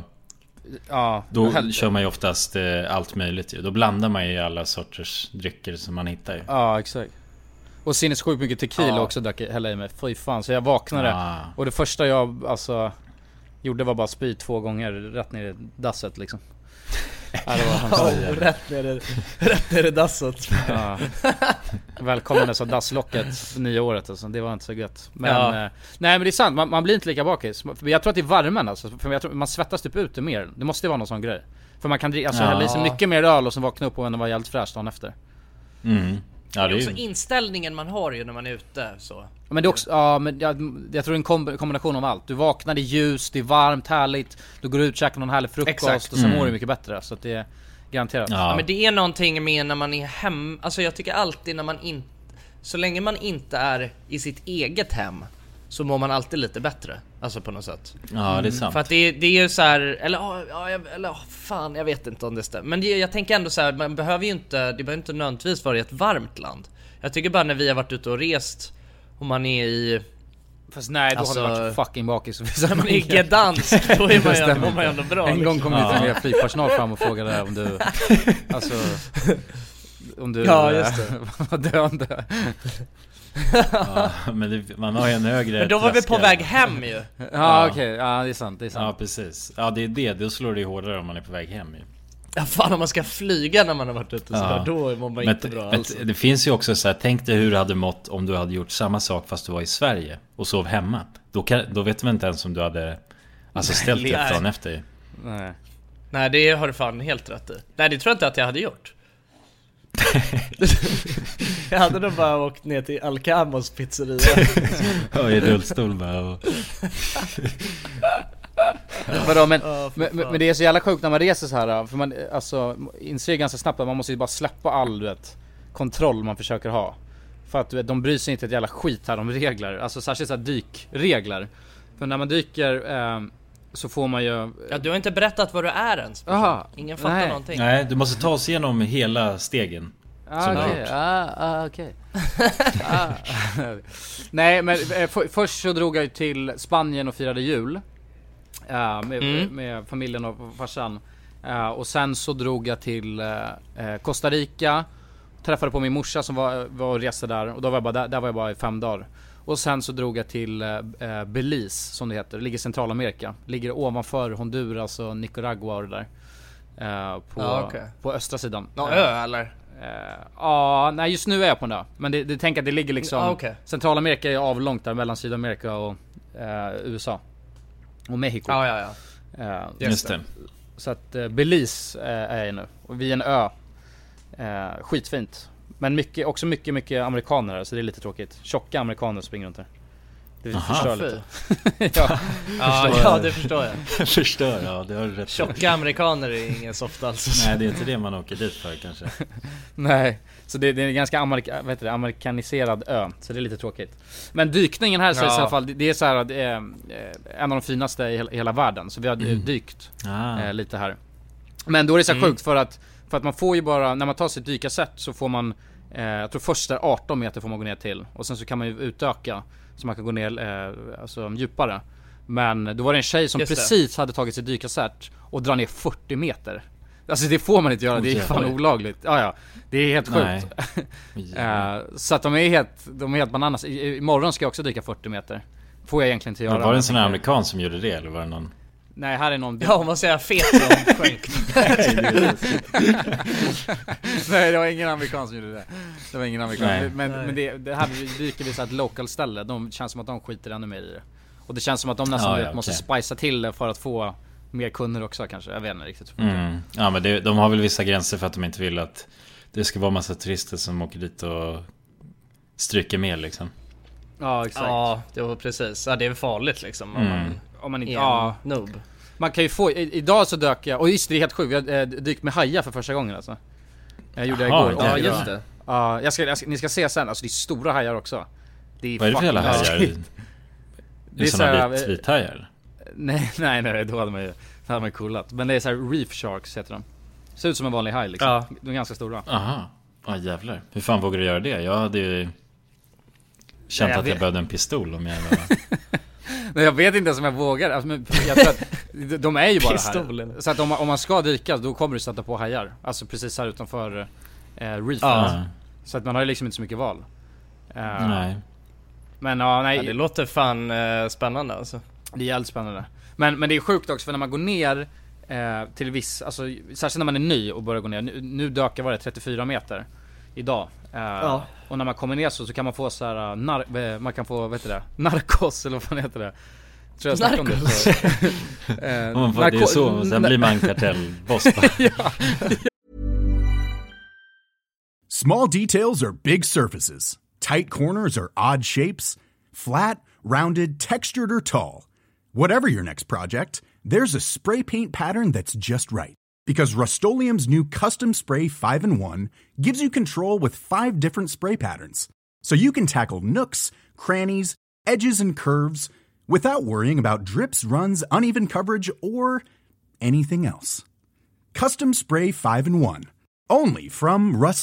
[SPEAKER 2] Ja,
[SPEAKER 3] Då
[SPEAKER 2] hel-
[SPEAKER 3] kör man ju oftast eh, allt möjligt ju Då blandar man ju alla sorters drycker som man hittar ju
[SPEAKER 2] Ja, exakt. Och sinnessjukt mycket tequila
[SPEAKER 3] Ja.
[SPEAKER 2] också drack jag hälla i mig. Fy fan, så jag vaknade.
[SPEAKER 3] Ah.
[SPEAKER 2] Och det första jag alltså gjorde var bara spy två gånger rätt ner i dasset liksom. Ja, det var
[SPEAKER 1] Ja, rätt ner i, rätt ner i dasset.
[SPEAKER 2] Ja. Välkomnades av dasslocket nya året alltså. Det var inte så gött. Men,
[SPEAKER 1] Ja.
[SPEAKER 2] eh, nej men det är sant, man, man blir inte lika bakis. Jag tror att det är värmen alltså. För jag tror, man svettas typ ute mer. Det måste ju vara någon sån grej. För man kan dricka, alltså
[SPEAKER 3] Ja.
[SPEAKER 2] hälla i sig mycket mer öl och sen vakna upp och ändå vara jävligt fräsch dagen efter.
[SPEAKER 3] mm. Ja
[SPEAKER 1] Det är också
[SPEAKER 3] ju
[SPEAKER 1] inställningen man har ju när man är ute så.
[SPEAKER 2] Men det är också, ja men jag, jag tror det är en komb- kombination av allt. Du vaknar, det är ljust, det är varmt, härligt. Du går ut, käkar någon härlig frukost
[SPEAKER 1] Exakt.
[SPEAKER 2] och sen
[SPEAKER 3] Mm.
[SPEAKER 2] mår du mycket bättre. Så att det är garanterat.
[SPEAKER 3] Ja.
[SPEAKER 1] Ja. men det är någonting med när man är hem, alltså jag tycker alltid när man inte, så länge man inte är i sitt eget hem så mår man alltid lite bättre. Alltså på något sätt.
[SPEAKER 3] Ja det är sant
[SPEAKER 1] För att det, är- det är ju så här, eller ja, eller ja, fan jag vet inte om det stämmer. Men det, jag tänker ändå så här, man behöver ju inte, det behöver inte nödvändigtvis vara i ett varmt land. Jag tycker bara när vi har varit ute och rest och man är i,
[SPEAKER 2] Fast nej, då
[SPEAKER 1] Alltså-
[SPEAKER 2] har du varit fucking bakis.
[SPEAKER 1] när man är i Gdansk, då är man ju, mår man ju ändå bra.
[SPEAKER 2] En gång
[SPEAKER 1] liksom.
[SPEAKER 2] kom
[SPEAKER 3] Ja.
[SPEAKER 2] lite mer flygpersonal fram och frågade om du, alltså, om du
[SPEAKER 1] Ja, just det.
[SPEAKER 2] var döende.
[SPEAKER 3] Ja, Men det, man har ju en högre
[SPEAKER 1] Men då var vi på väg hem ju.
[SPEAKER 2] Ja,
[SPEAKER 3] Ja.
[SPEAKER 2] okej, ja det är sant, det är
[SPEAKER 3] Ja
[SPEAKER 2] sant.
[SPEAKER 3] precis Ja det är det, då slår det ju hårdare om man är på väg hem ju
[SPEAKER 1] Ja fan om man ska flyga när man har varit ute
[SPEAKER 3] Ja.
[SPEAKER 1] sådär, då mår man
[SPEAKER 3] Men,
[SPEAKER 1] inte bra
[SPEAKER 3] men
[SPEAKER 1] alls.
[SPEAKER 3] det finns ju också så här, tänk dig hur du hade mått om du hade gjort samma sak fast du var i Sverige och sov hemma. Då, kan, då vet man inte ens om du hade alltså ställt dig
[SPEAKER 1] Nej.
[SPEAKER 3] dagen efter ju.
[SPEAKER 2] Nej.
[SPEAKER 1] Nej det har du fan helt rätt i. Nej det tror jag inte att jag hade gjort. jag hade nog bara åkt ner till Alcamos pizzeria.
[SPEAKER 3] Ja, i rullstol bara och...
[SPEAKER 2] Vadå men,
[SPEAKER 1] för
[SPEAKER 2] men, det är så jävla sjukt när man reser så här för man alltså inser ganska snabbt att man måste ju bara släppa all du vet, kontroll man försöker ha. För att du vet, de bryr sig inte ett jävla skit här om regler, alltså särskilt så här dykregler. För när man dyker eh, så får man ju...
[SPEAKER 1] Ja du har inte berättat vad du är ens.
[SPEAKER 2] Jaha,
[SPEAKER 1] Ingen fattar
[SPEAKER 2] nej.
[SPEAKER 1] någonting.
[SPEAKER 3] Nej, du måste ta oss igenom hela stegen.
[SPEAKER 2] Ah, okej,
[SPEAKER 3] gjort.
[SPEAKER 2] ah, ah, okej. ah. Nej men eh, för, först så drog jag ju till Spanien och firade jul. eh, med,
[SPEAKER 1] Mm.
[SPEAKER 2] med familjen och farsan. Eh, och sen så drog jag till eh, Costa Rica. Träffade på min morsa som var, var och reste där och då var jag bara där, där var jag bara i fem dagar. Och sen så drog jag till eh, eh, Belize som det heter, det ligger i Centralamerika. Ligger ovanför Honduras och Nicaragua och det där. Eh, på,
[SPEAKER 1] Ja, okej.
[SPEAKER 2] på östra sidan.
[SPEAKER 1] Nå
[SPEAKER 2] Eh,
[SPEAKER 1] ö eller?
[SPEAKER 2] Eh, Ja, nej just nu är jag på en ö. Men det, det tänk att det ligger liksom
[SPEAKER 1] Ah, okej.
[SPEAKER 2] Centralamerika är avlångt där mellan Sydamerika och USA. Och Mexiko.
[SPEAKER 1] Ja, ja, ja.
[SPEAKER 3] Just det.
[SPEAKER 2] Så att Belize är jag nu. Och vi är en ö. Skitfint. Men mycket, också mycket, mycket amerikaner här, så det är lite tråkigt. Tjocka amerikaner springer runt här. Det
[SPEAKER 3] Aha.
[SPEAKER 2] förstör
[SPEAKER 1] Fy.
[SPEAKER 2] lite. ja.
[SPEAKER 1] Ja, ja det förstår jag.
[SPEAKER 3] Förstör, ja det har du rätt.
[SPEAKER 1] Tjocka amerikaner är ingen soft alls.
[SPEAKER 3] Nej det är inte det man åker dit för kanske.
[SPEAKER 2] Nej, så det, det är en ganska amerika, heter det, amerikaniserad ö, så det är lite tråkigt. Men dykningen här
[SPEAKER 1] Ja.
[SPEAKER 2] i alla fall, det, är så här, det är eh, en av de finaste i hela, i hela världen. Så vi har mm. dykt
[SPEAKER 3] Ah.
[SPEAKER 2] eh, lite här. Men då är det så här
[SPEAKER 1] Mm.
[SPEAKER 2] sjukt för att, för att man får ju bara, när man tar sitt dykarsätt så får man eh, jag tror först är 18 meter får man gå ner till och sen så kan man ju utöka så man kan gå ner eh, alltså, djupare. Men då var det en tjej som
[SPEAKER 1] Just det.
[SPEAKER 2] precis hade tagit sitt dykarsätt och drar ner 40 meter. Alltså det får man inte göra,
[SPEAKER 3] Åh,
[SPEAKER 2] det är fan
[SPEAKER 3] jävlar.
[SPEAKER 2] olagligt. Ja, ja. Det är helt sjukt. Eh, så att de är helt, de är helt bananas. I, imorgon ska jag också dyka 40 meter. Får jag egentligen inte göra.
[SPEAKER 3] Men var det en sån här amerikan som gjorde det eller var det någon?
[SPEAKER 2] Nej, här är någon...
[SPEAKER 1] Ja, om man säger fet som skänk.
[SPEAKER 2] Nej det var ingen amerikan som gjorde det. Det var ingen amerikan.
[SPEAKER 3] Nej.
[SPEAKER 2] Men,
[SPEAKER 1] Nej.
[SPEAKER 2] men det, det här dyker vi så ett local ställe. De känns som att de skiter ännu mer i det. Och det känns som att de nästan
[SPEAKER 3] Ja, ja,
[SPEAKER 2] måste
[SPEAKER 3] okej.
[SPEAKER 2] spicea till det för att få mer kunder också kanske. Jag vet inte riktigt.
[SPEAKER 3] Mm. Ja men det, de har väl vissa gränser för att de inte vill att det ska vara massa turister som åker dit och stryker med liksom.
[SPEAKER 2] Ja exakt.
[SPEAKER 1] Ja, det var precis. Ja, det är farligt liksom om
[SPEAKER 3] Mm.
[SPEAKER 1] man
[SPEAKER 2] Om man
[SPEAKER 1] är
[SPEAKER 2] inte,
[SPEAKER 1] en
[SPEAKER 2] ja,
[SPEAKER 1] noob.
[SPEAKER 2] man kan ju få, i, idag så dök jag, och just det, det är helt sjukt, jag har eh, dykt med hajar för första gången alltså. Jag gjorde det
[SPEAKER 3] Jaha,
[SPEAKER 2] igår.
[SPEAKER 1] Ja, just det.
[SPEAKER 2] Ja, jag ska, jag ska, ni ska se sen, alltså det är stora hajar också. Det är
[SPEAKER 3] Vad är det för jävla hajar? Det är
[SPEAKER 2] så
[SPEAKER 3] såna
[SPEAKER 2] här,
[SPEAKER 3] vit, vithajar?
[SPEAKER 2] Nej, nej, nej, då hade man ju, då hade man ju coolat. Men det är så här reef sharks heter de. Ser ut som en vanlig haj liksom.
[SPEAKER 1] Ja.
[SPEAKER 2] De är ganska stora.
[SPEAKER 3] Aha. Ja jävlar. Hur fan vågar du göra det? Jag hade ju känt
[SPEAKER 2] jag
[SPEAKER 3] att jag
[SPEAKER 2] vet.
[SPEAKER 3] behövde en pistol om jag var...
[SPEAKER 2] Men jag vet inte ens om jag vågar. Alltså, men jag tror att de- är ju bara
[SPEAKER 1] Pistolen.
[SPEAKER 2] här. Så att om man, om man ska dyka, då kommer du stöta på hajar. Alltså precis här utanför eh, reefet.
[SPEAKER 1] Ja.
[SPEAKER 2] Så att man har ju liksom inte så mycket val. Eh,
[SPEAKER 3] Nej.
[SPEAKER 2] Men ja, nej.
[SPEAKER 1] Ja, det låter fan eh, spännande alltså.
[SPEAKER 2] Det är jävligt spännande. Men, men det är sjukt också för när man går ner eh, till viss, alltså särskilt när man är ny och börjar gå ner. Nu, nu dök jag var det 34 meter idag. Eh,
[SPEAKER 1] Ja.
[SPEAKER 2] Och när man kommer ner så, så kan man få så här, uh, nar, eh, man kan få, vad heter det? Narkos eller vad fan heter det? Tror jag snackade om det.
[SPEAKER 1] Narkos?
[SPEAKER 2] Eh,
[SPEAKER 3] Man får, det är
[SPEAKER 2] narko-
[SPEAKER 3] så, och sen blir man kartellboss
[SPEAKER 2] ja.
[SPEAKER 8] Small details are big surfaces. Tight corners are odd shapes. Flat, rounded, textured, or tall. Whatever your next project, there's a spray paint pattern that's just right. Because Rust new Custom Spray 5 in 1 gives you control with five different spray patterns. So you can tackle nooks, crannies, edges, and curves without worrying about drips, runs, uneven coverage, or anything else. Custom Spray 5 in 1. Only from Rust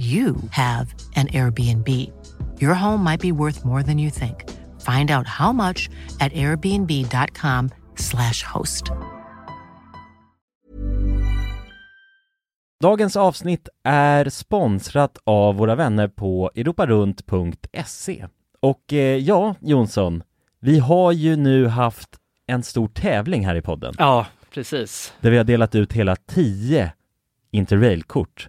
[SPEAKER 9] you have an Airbnb. Your home might be worth more than you think. Find out how much at airbnb.com/slash host.
[SPEAKER 7] Dagens avsnitt är sponsrat av våra vänner på europarunt.se. Och eh, ja, Jonsson, vi har ju nu haft en stor tävling här i podden.
[SPEAKER 6] Ja, precis.
[SPEAKER 7] Där vi har delat ut hela 10 Interrail-kort.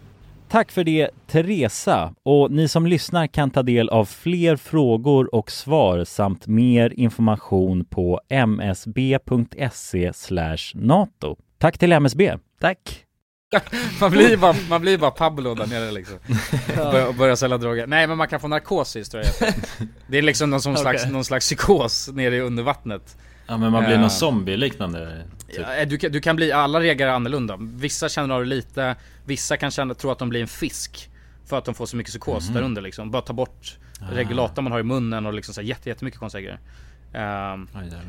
[SPEAKER 7] Tack för det Teresa och ni som lyssnar kan ta del av fler frågor och svar samt mer information på msb.se nato. Tack till MSB.
[SPEAKER 6] Tack.
[SPEAKER 2] man blir bara, man blir bara Pablo där nere liksom. Bör, och börjar sälja droger. Nej men man kan få narkosis tror jag. Det är liksom någon, som slags,
[SPEAKER 3] Okej.
[SPEAKER 2] någon slags psykos nere under vattnet.
[SPEAKER 3] Ja men man blir
[SPEAKER 2] Eh,
[SPEAKER 3] någon zombie-liknande typ.
[SPEAKER 2] Ja, du, kan- du kan bli, alla reagerar annorlunda. Vissa känner av det lite, vissa kan känna, tro att de blir en fisk. För att de får så mycket psykos
[SPEAKER 3] Mhm.
[SPEAKER 2] där under liksom. Bara ta bort
[SPEAKER 3] Ah.
[SPEAKER 2] regulatorn man har i munnen och liksom så här jätte, jättemycket konstiga grejer. Ehm,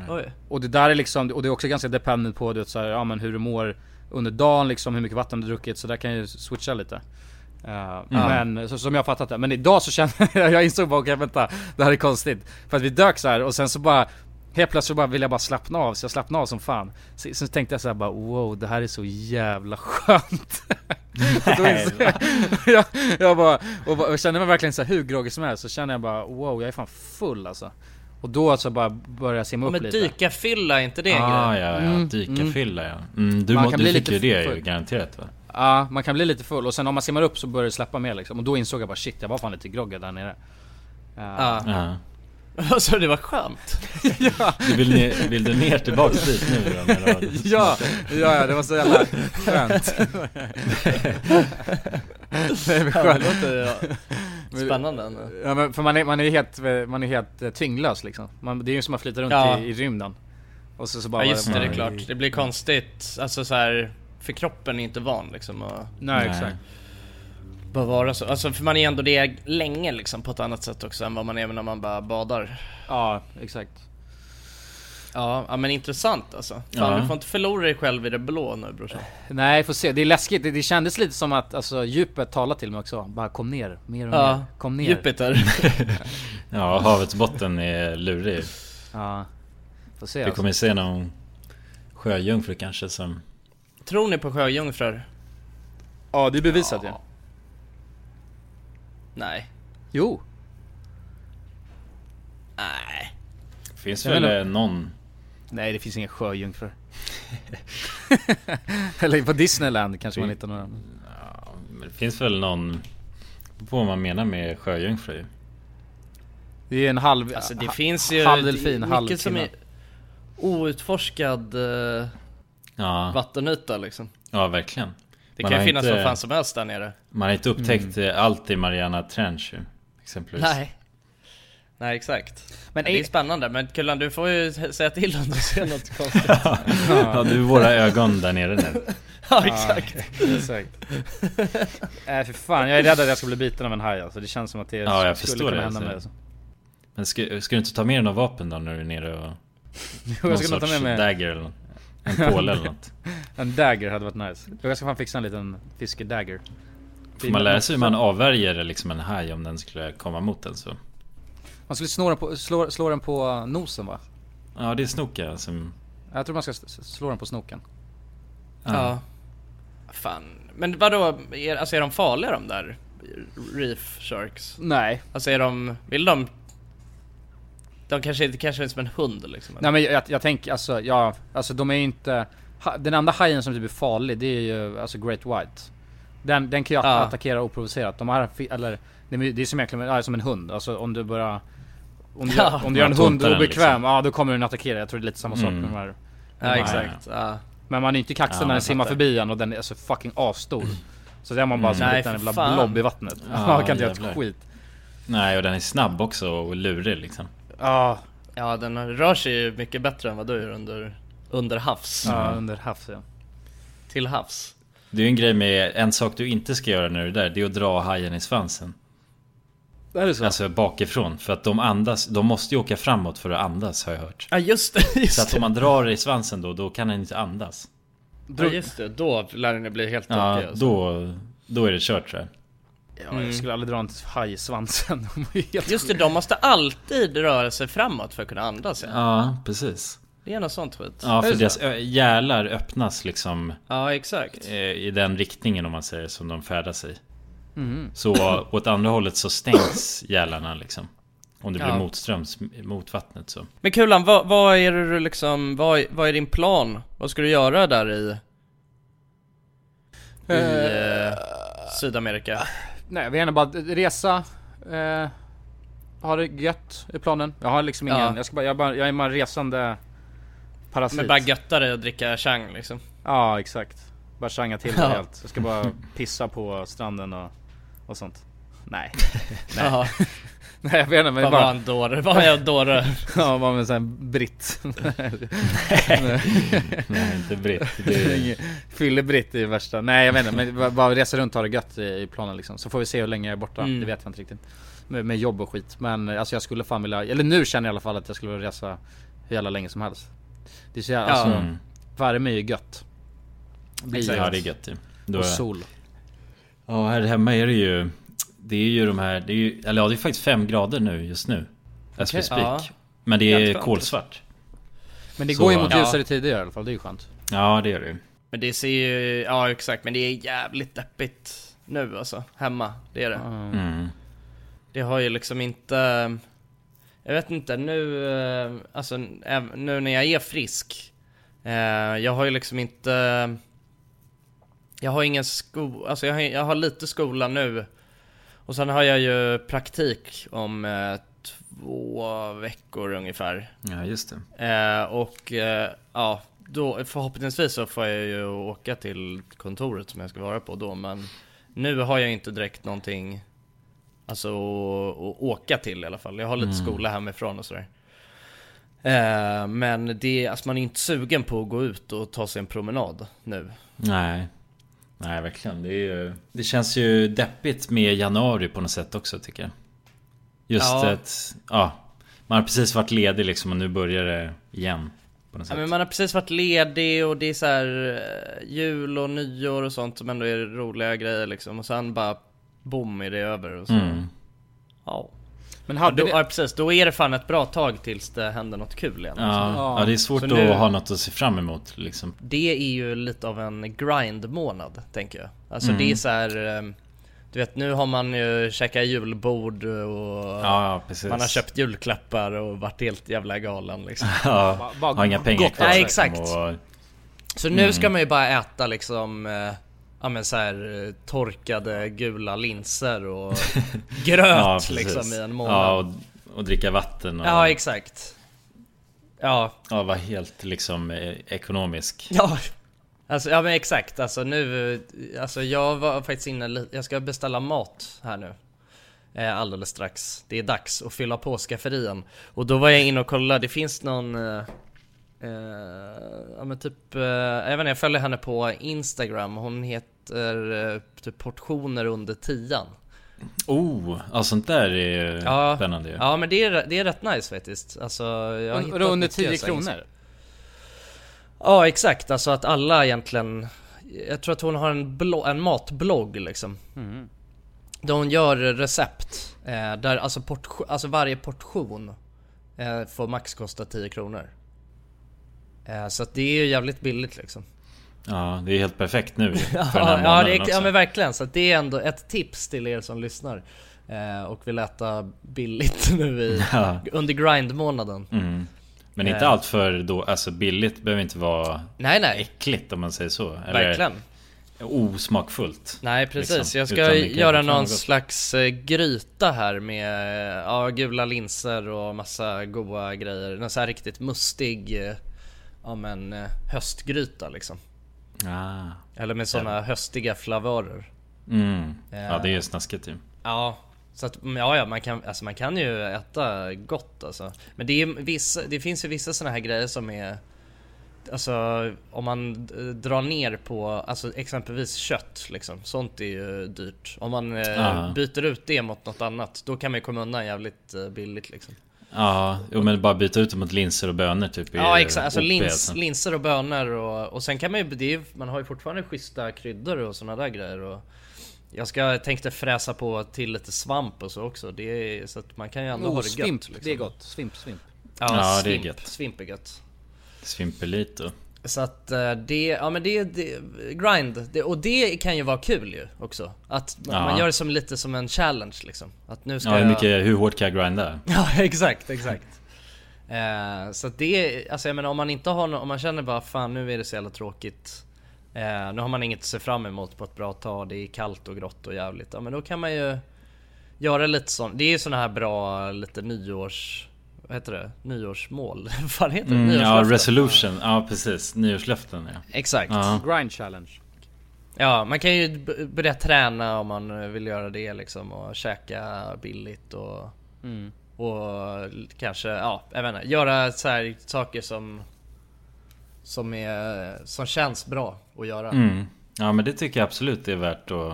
[SPEAKER 1] Oj.
[SPEAKER 2] och det där är liksom, och det är också ganska dependent på du vet, så här, ja, men hur du mår under dagen liksom, hur mycket vatten du druckit. Så där kan ju switcha lite. Eh, Men så, som jag har fattat det. Men idag så känner jag, jag insåg bara okej vänta, det här är konstigt. För att vi dök så här och sen så bara Helt plötsligt bara vill jag bara slappna av, så jag slappnade av som fan. Så, så tänkte jag så här bara wow, det här är så jävla skönt. Insåg jag, jag, jag bara, och, bara- och kände mig verkligen så här hur groggy som helst, så känner jag bara wow, jag är fan full alltså. Och då alltså bara började jag simma upp
[SPEAKER 1] men
[SPEAKER 2] lite.
[SPEAKER 1] dykarfylla, är inte det en
[SPEAKER 3] Ah,
[SPEAKER 1] grej?
[SPEAKER 3] ja, ja,
[SPEAKER 2] Mm,
[SPEAKER 3] dykarfylla ja. Mm, du
[SPEAKER 2] Man
[SPEAKER 3] må,
[SPEAKER 2] kan
[SPEAKER 3] du
[SPEAKER 2] bli
[SPEAKER 3] fick
[SPEAKER 2] lite
[SPEAKER 3] ju det
[SPEAKER 2] full.
[SPEAKER 3] ju garanterat va?
[SPEAKER 2] Ja, man kan bli lite full och sen om man simmar upp så börjar det släppa mer liksom. Och då insåg jag bara shit, jag var fan lite groggy där nere.
[SPEAKER 1] Ja.
[SPEAKER 3] Ja.
[SPEAKER 1] Alltså det var skönt.
[SPEAKER 2] ja.
[SPEAKER 3] Du vill, ner, vill du ner tillbaks dit nu då?
[SPEAKER 2] Ja, ja, ja, det var så jävla skönt. Nej men skönt.
[SPEAKER 1] det låter ja, spännande ändå.
[SPEAKER 2] Ja men för man är, man är helt, man är helt eh, tyngdlös liksom. Man, det är ju som att flyta runt
[SPEAKER 1] Ja.
[SPEAKER 2] i, i rymden. Och så, så bara
[SPEAKER 1] Ja just det, det är klart. Det blir konstigt, alltså så här för kroppen är inte van liksom att
[SPEAKER 2] Nej, exakt.
[SPEAKER 1] Bara vara så. Alltså för man är ändå det länge liksom på ett annat sätt också än vad man är när man bara badar.
[SPEAKER 2] Ja, exakt.
[SPEAKER 1] Ja, ja men intressant alltså. Fan
[SPEAKER 2] Ja.
[SPEAKER 1] du får inte förlora dig själv i det blå nu brorsan.
[SPEAKER 2] Nej, får se. Det är läskigt. Det, det kändes lite som att alltså, djupet talade till mig också. Bara kom ner, mer och
[SPEAKER 1] Ja,
[SPEAKER 2] mer. Kom ner.
[SPEAKER 1] Jupiter.
[SPEAKER 3] Ja, havets botten är lurig.
[SPEAKER 2] Ja. Får se
[SPEAKER 3] Vi
[SPEAKER 2] alltså.
[SPEAKER 3] kommer se någon sjöjungfru kanske som...
[SPEAKER 1] Tror ni på sjöjungfrur?
[SPEAKER 2] Ja, det är bevisat ju.
[SPEAKER 1] Nej.
[SPEAKER 2] Jo.
[SPEAKER 1] Nej.
[SPEAKER 3] Finns väl
[SPEAKER 2] vet
[SPEAKER 3] eh, någon...
[SPEAKER 2] Nej, det finns inga sjöjungfrur. Eller på Disneyland kanske man hittar några.
[SPEAKER 3] Ja, men det finns väl någon... På vad man menar med sjöjungfru.
[SPEAKER 2] Det är en halv...
[SPEAKER 1] Alltså det
[SPEAKER 2] ha-
[SPEAKER 1] finns ju
[SPEAKER 2] halv delfin,
[SPEAKER 1] det är
[SPEAKER 2] halv
[SPEAKER 1] mycket som är outforskad eh,
[SPEAKER 3] Ja,
[SPEAKER 1] vattenyta liksom.
[SPEAKER 3] ja verkligen.
[SPEAKER 1] Det
[SPEAKER 3] Man
[SPEAKER 1] kan
[SPEAKER 3] har
[SPEAKER 1] ju finnas
[SPEAKER 3] inte-
[SPEAKER 1] vad fan som helst där nere.
[SPEAKER 3] Man har inte upptäckt eh, allt i Mariana Trench exempelvis.
[SPEAKER 1] Nej. Nej exakt.
[SPEAKER 2] Men
[SPEAKER 1] det är spännande, men Kullan du får ju säga till om du ser något konstigt.
[SPEAKER 3] ja, du är våra ögon där nere nu.
[SPEAKER 1] ja exakt.
[SPEAKER 2] exakt. Nej för fan, jag är rädd att jag ska bli biten av en haj alltså. Det känns som att det
[SPEAKER 3] Ja, jag
[SPEAKER 2] skulle kunna
[SPEAKER 3] det,
[SPEAKER 2] hända
[SPEAKER 3] alltså.
[SPEAKER 2] mig alltså.
[SPEAKER 3] Men ska, ska du inte ta med dig några vapen då när du är nere och...
[SPEAKER 2] jag
[SPEAKER 3] någon
[SPEAKER 2] ska nog ta med mig-
[SPEAKER 3] dagger eller något? En påle eller något?
[SPEAKER 2] En dagger hade varit nice. Jag ska fan fixa en liten fiskedagger.
[SPEAKER 3] Får man lära sig hur man avvärjer liksom en haj om den skulle komma mot en så?
[SPEAKER 2] Man skulle slå den på, slå, slå den på nosen va?
[SPEAKER 3] Ja det är snoka som...
[SPEAKER 2] Jag tror man ska slå den på snoken.
[SPEAKER 1] Ja. Fan. Men vadå, är, alltså är de farliga de där reef sharks?
[SPEAKER 2] Nej.
[SPEAKER 1] Alltså är de, vill de? De kanske inte, kanske är som en hund liksom?
[SPEAKER 2] Nej men jag, jag tänker alltså, ja, alltså de är ju inte... ha- Den enda hajen som typ är farlig det är ju alltså Great White. Den, den kan ju att-
[SPEAKER 1] Ja.
[SPEAKER 2] attackera oprovocerat. De fi- eller, det är som egentligen, ja, som en hund. Alltså om du börjar... Om du,
[SPEAKER 1] Ja.
[SPEAKER 2] om du gör en hund obekväm,
[SPEAKER 3] liksom.
[SPEAKER 2] ja då kommer den attackera. Jag tror det är lite samma sak
[SPEAKER 3] Mm.
[SPEAKER 2] med de här...
[SPEAKER 1] Ja
[SPEAKER 2] de här-
[SPEAKER 1] exakt, ja.
[SPEAKER 2] Men man är inte kaxig
[SPEAKER 3] Ja,
[SPEAKER 2] när den simmar förbi en och den är så fucking asstor. Så där är man bara
[SPEAKER 3] Mm.
[SPEAKER 2] som en liten blob i vattnet.
[SPEAKER 3] Ja,
[SPEAKER 2] man kan inte göra ett skit.
[SPEAKER 3] Nej och den är snabb också och lurig liksom.
[SPEAKER 2] Ja,
[SPEAKER 1] Ja den rör sig ju mycket bättre än vad du gör under, under havs.
[SPEAKER 2] ja under havs ja.
[SPEAKER 1] Till havs.
[SPEAKER 3] Det är ju en grej med, en sak du inte ska göra när du är där, det är att dra hajen i svansen.
[SPEAKER 2] Är det så?
[SPEAKER 3] Alltså bakifrån, för att de andas, de måste ju åka framåt för att andas har jag hört.
[SPEAKER 1] Ja just det, just
[SPEAKER 3] Så att om man drar i svansen då, då kan den inte andas.
[SPEAKER 1] Ja just det, då lär den bli helt
[SPEAKER 3] Ja,
[SPEAKER 1] tokig alltså.
[SPEAKER 3] då, då är det kört tror jag.
[SPEAKER 2] Ja,
[SPEAKER 1] Mm.
[SPEAKER 2] jag skulle aldrig dra en haj i svansen.
[SPEAKER 1] Just det, de måste alltid röra sig framåt för att kunna andas ja.
[SPEAKER 3] Ja, precis.
[SPEAKER 1] Det är något sånt skit.
[SPEAKER 3] Ja, för deras gälar öppnas liksom
[SPEAKER 1] Ja exakt.
[SPEAKER 3] eh, i den riktningen om man säger som de färdas i.
[SPEAKER 2] Mhm.
[SPEAKER 3] Så åt andra hållet så stängs gälarna liksom. Om det blir
[SPEAKER 1] Ja.
[SPEAKER 3] motströms mot vattnet så.
[SPEAKER 1] Men Kulan, vad, vad är det du liksom, vad, vad är din plan? Vad ska du göra där i, i eh, Sydamerika?
[SPEAKER 2] Nej, vi gärna bara resa. Eh, ha det gött i planen. Jag har liksom ingen,
[SPEAKER 1] Ja.
[SPEAKER 2] jag, ska bara, jag, bara, jag är bara resande parasit.
[SPEAKER 1] Men bara götta dig och dricka chang liksom?
[SPEAKER 2] Ja, exakt. Bara tjanga till
[SPEAKER 1] Ja.
[SPEAKER 2] helt. Jag ska bara pissa på stranden och, och sånt. Nej. Nej. Nej jag vet inte men
[SPEAKER 1] Vad
[SPEAKER 2] bara...
[SPEAKER 1] var en dåre? Vad är en dåre?
[SPEAKER 2] ja, med en sån britt.
[SPEAKER 3] Nej, inte britt. Det är-
[SPEAKER 2] Fyllebritt är värsta. Nej jag vet inte, men bara- resa runt och ha det gött i, i planen liksom. Så får vi se hur länge jag är borta.
[SPEAKER 1] Mm.
[SPEAKER 2] Det vet jag inte riktigt. Med, med jobb och skit. Men alltså jag skulle fan vilja, eller nu känner jag i alla fall att jag skulle vilja resa hur jävla länge som helst. Det är så jävla,
[SPEAKER 1] Ja.
[SPEAKER 2] alltså,
[SPEAKER 3] Mm.
[SPEAKER 2] värme är ju gött. Blir
[SPEAKER 3] Ja det är gött ju. Då
[SPEAKER 2] Och sol.
[SPEAKER 3] Ja här hemma är det ju Det är ju de här, det är ju, eller ja det är faktiskt fem grader nu just nu As we
[SPEAKER 2] Okej.
[SPEAKER 3] speak
[SPEAKER 1] Ja.
[SPEAKER 3] Men det är kolsvart
[SPEAKER 2] Men det
[SPEAKER 3] Så-
[SPEAKER 2] går ju mot
[SPEAKER 1] Ja.
[SPEAKER 2] ljusare tider i alla fall, det är ju skönt.
[SPEAKER 3] Ja det är det ju
[SPEAKER 1] Men det ser ju, ja exakt, men det är jävligt deppigt nu alltså, hemma. Det är det.
[SPEAKER 3] mm.
[SPEAKER 1] Det har ju liksom inte Jag vet inte nu, eh, alltså nu när jag är frisk eh, Jag har ju liksom inte Jag har ingen sko, alltså jag har, jag har lite skola nu Och sen har jag ju praktik om eh, två veckor ungefär
[SPEAKER 3] Ja just det
[SPEAKER 1] eh, Och eh, ja, då förhoppningsvis så får jag ju åka till kontoret som jag ska vara på då men Nu har jag inte direkt någonting Alltså att åka till i alla fall. Jag har lite
[SPEAKER 3] Mm.
[SPEAKER 1] skola hemifrån och sådär. Eh, men det, alltså man är inte sugen på att gå ut och ta sig en promenad nu.
[SPEAKER 3] Nej Nej verkligen, det ju Det känns ju deppigt med januari på något sätt också tycker jag Just
[SPEAKER 1] Ja.
[SPEAKER 3] att, ja Man har precis varit ledig liksom och nu börjar det igen På något
[SPEAKER 1] Ja,
[SPEAKER 3] sätt
[SPEAKER 1] men man har precis varit ledig och det är så här eh, jul och nyår och sånt som ändå är roliga grejer liksom. Och sen bara boom är det över och så.
[SPEAKER 3] Mm.
[SPEAKER 1] Ja.
[SPEAKER 2] Men
[SPEAKER 1] Ja,
[SPEAKER 2] hade
[SPEAKER 1] då,
[SPEAKER 2] det...
[SPEAKER 1] ja precis, då är det fan ett bra tag tills det händer något kul igen. alltså.
[SPEAKER 3] Ja, ja det är svårt
[SPEAKER 1] Så
[SPEAKER 3] att
[SPEAKER 1] nu-
[SPEAKER 3] ha något att se fram emot liksom
[SPEAKER 1] Det är ju lite av en grind-månad, tänker jag. Alltså
[SPEAKER 3] Mm.
[SPEAKER 1] det är så här. eh, Du vet, nu har man ju käkat julbord och
[SPEAKER 3] Ja,
[SPEAKER 1] man har köpt julklappar och varit helt jävla galen liksom.
[SPEAKER 3] Ja,
[SPEAKER 2] bara
[SPEAKER 3] har inga pengar kvar
[SPEAKER 1] Nej,
[SPEAKER 3] liksom,
[SPEAKER 1] exakt.
[SPEAKER 3] och,
[SPEAKER 1] Så nu
[SPEAKER 3] Mm.
[SPEAKER 1] ska man ju bara äta liksom eh, Ja men så här eh, torkade gula linser och gröt
[SPEAKER 3] Ja,
[SPEAKER 1] liksom i en månad.
[SPEAKER 3] Ja,
[SPEAKER 1] Ja,
[SPEAKER 3] och, och dricka vatten och
[SPEAKER 1] exakt. Ja,
[SPEAKER 3] ja, vara helt liksom eh, ekonomisk.
[SPEAKER 1] Ja. Alltså, ja men exakt, alltså nu, eh, alltså jag var faktiskt inne, jag ska beställa mat här nu eh, Alldeles strax, det är dags att fylla på skafferien Och då var jag inne och kollade, det finns någon eh, Ja men typ, eh, jag vet inte, jag följer henne på Instagram, hon heter eh, typ portioner under tian.
[SPEAKER 3] Oh, ja sånt där är
[SPEAKER 1] Ja,
[SPEAKER 3] spännande ju.
[SPEAKER 1] Ja men det är, det är rätt nice faktiskt. Alltså jag har hittat
[SPEAKER 2] under
[SPEAKER 1] mycket
[SPEAKER 2] 10
[SPEAKER 1] så här
[SPEAKER 2] kronor?
[SPEAKER 1] Ja exakt, alltså att alla egentligen Jag tror att hon har en, blo- en matblogg liksom.
[SPEAKER 2] Mm.
[SPEAKER 1] Där hon gör recept eh, Där alltså, portion, alltså varje portion eh, Får max kosta 10 kronor. Eh, Så att det är ju jävligt billigt liksom
[SPEAKER 3] Ja, det är helt perfekt nu för den här
[SPEAKER 1] Ja, det är,
[SPEAKER 3] också.
[SPEAKER 1] ja men verkligen, så det är ändå ett tips till er som lyssnar eh, Och vill äta billigt nu i,
[SPEAKER 3] Ja.
[SPEAKER 1] under grind-månaden
[SPEAKER 3] mm. Men inte
[SPEAKER 1] Eh.
[SPEAKER 3] allt för då, alltså billigt behöver inte vara
[SPEAKER 1] Nej nej,
[SPEAKER 3] äckligt om man säger så Eller
[SPEAKER 1] verkligen
[SPEAKER 3] osmakfullt
[SPEAKER 1] Nej precis,
[SPEAKER 3] liksom.
[SPEAKER 1] jag ska göra någon slags eh, gryta här med ja, gula linser och massa goda grejer. Någon så här riktigt mustig, eh, ja men eh, höstgryta liksom.
[SPEAKER 3] Ah.
[SPEAKER 1] Eller med sådana höstiga flavörer.
[SPEAKER 3] Mm. Ja det är ju
[SPEAKER 1] Eh,
[SPEAKER 3] snaskigt ju.
[SPEAKER 1] Ja, så att, ja, ja man, kan, alltså man kan ju äta gott alltså. Men det, är vissa, det finns ju vissa sådana här grejer som är Alltså om man drar ner på, alltså exempelvis kött liksom, sånt är ju dyrt. Om man eh, byter ut det mot något annat, då kan man ju komma undan jävligt eh, billigt liksom.
[SPEAKER 3] Ja, men bara byta ut det mot linser och bönor typ.
[SPEAKER 1] Ja exakt, alltså lins,
[SPEAKER 3] alltså.
[SPEAKER 1] linser och bönor och, och sen kan man ju, det är, man har ju fortfarande schyssta kryddor och sådana där grejer och Jag ska, tänkte fräsa på till lite svamp och så också, det är, så att man kan ju ändå
[SPEAKER 2] Oh,
[SPEAKER 1] ha det gött
[SPEAKER 2] svimp,
[SPEAKER 1] liksom.
[SPEAKER 2] det är gott. Svimp, svimp.
[SPEAKER 1] Ja,
[SPEAKER 3] Ja, det är
[SPEAKER 1] svimp,
[SPEAKER 3] gött.
[SPEAKER 1] svimp är gött
[SPEAKER 3] Svimpelito.
[SPEAKER 1] Så att eh, det, ja men det, det grind, det, och det kan ju vara kul ju också. Att man,
[SPEAKER 3] Ja.
[SPEAKER 1] man gör det som lite som en challenge liksom. Att nu ska
[SPEAKER 3] Ja, hur,
[SPEAKER 1] jag...
[SPEAKER 3] mycket, hur hårt kan jag grinda?
[SPEAKER 1] Ja exakt, exakt. Eh, Så att det, alltså jag menar om man inte har no- om man känner bara fan nu är det så jävla tråkigt. Eh, Nu har man inget att se fram emot på ett bra tag, det är kallt och grått och jävligt. Ja men då kan man ju Göra lite sånt, det är ju såna här bra lite nyårs Vad heter det? Nyårsmål? Vad fan heter det?
[SPEAKER 3] Mm, ja, resolution. Ja, precis. Nyårslöften ja.
[SPEAKER 1] Exakt
[SPEAKER 3] Ja.
[SPEAKER 2] Grind challenge.
[SPEAKER 1] Ja, man kan ju börja träna om man vill göra det liksom och käka billigt och
[SPEAKER 2] Mm.
[SPEAKER 1] Och kanske, ja, jag vet inte, göra så här saker som Som är, som känns bra att göra
[SPEAKER 3] Mm. Ja men det tycker jag absolut är värt att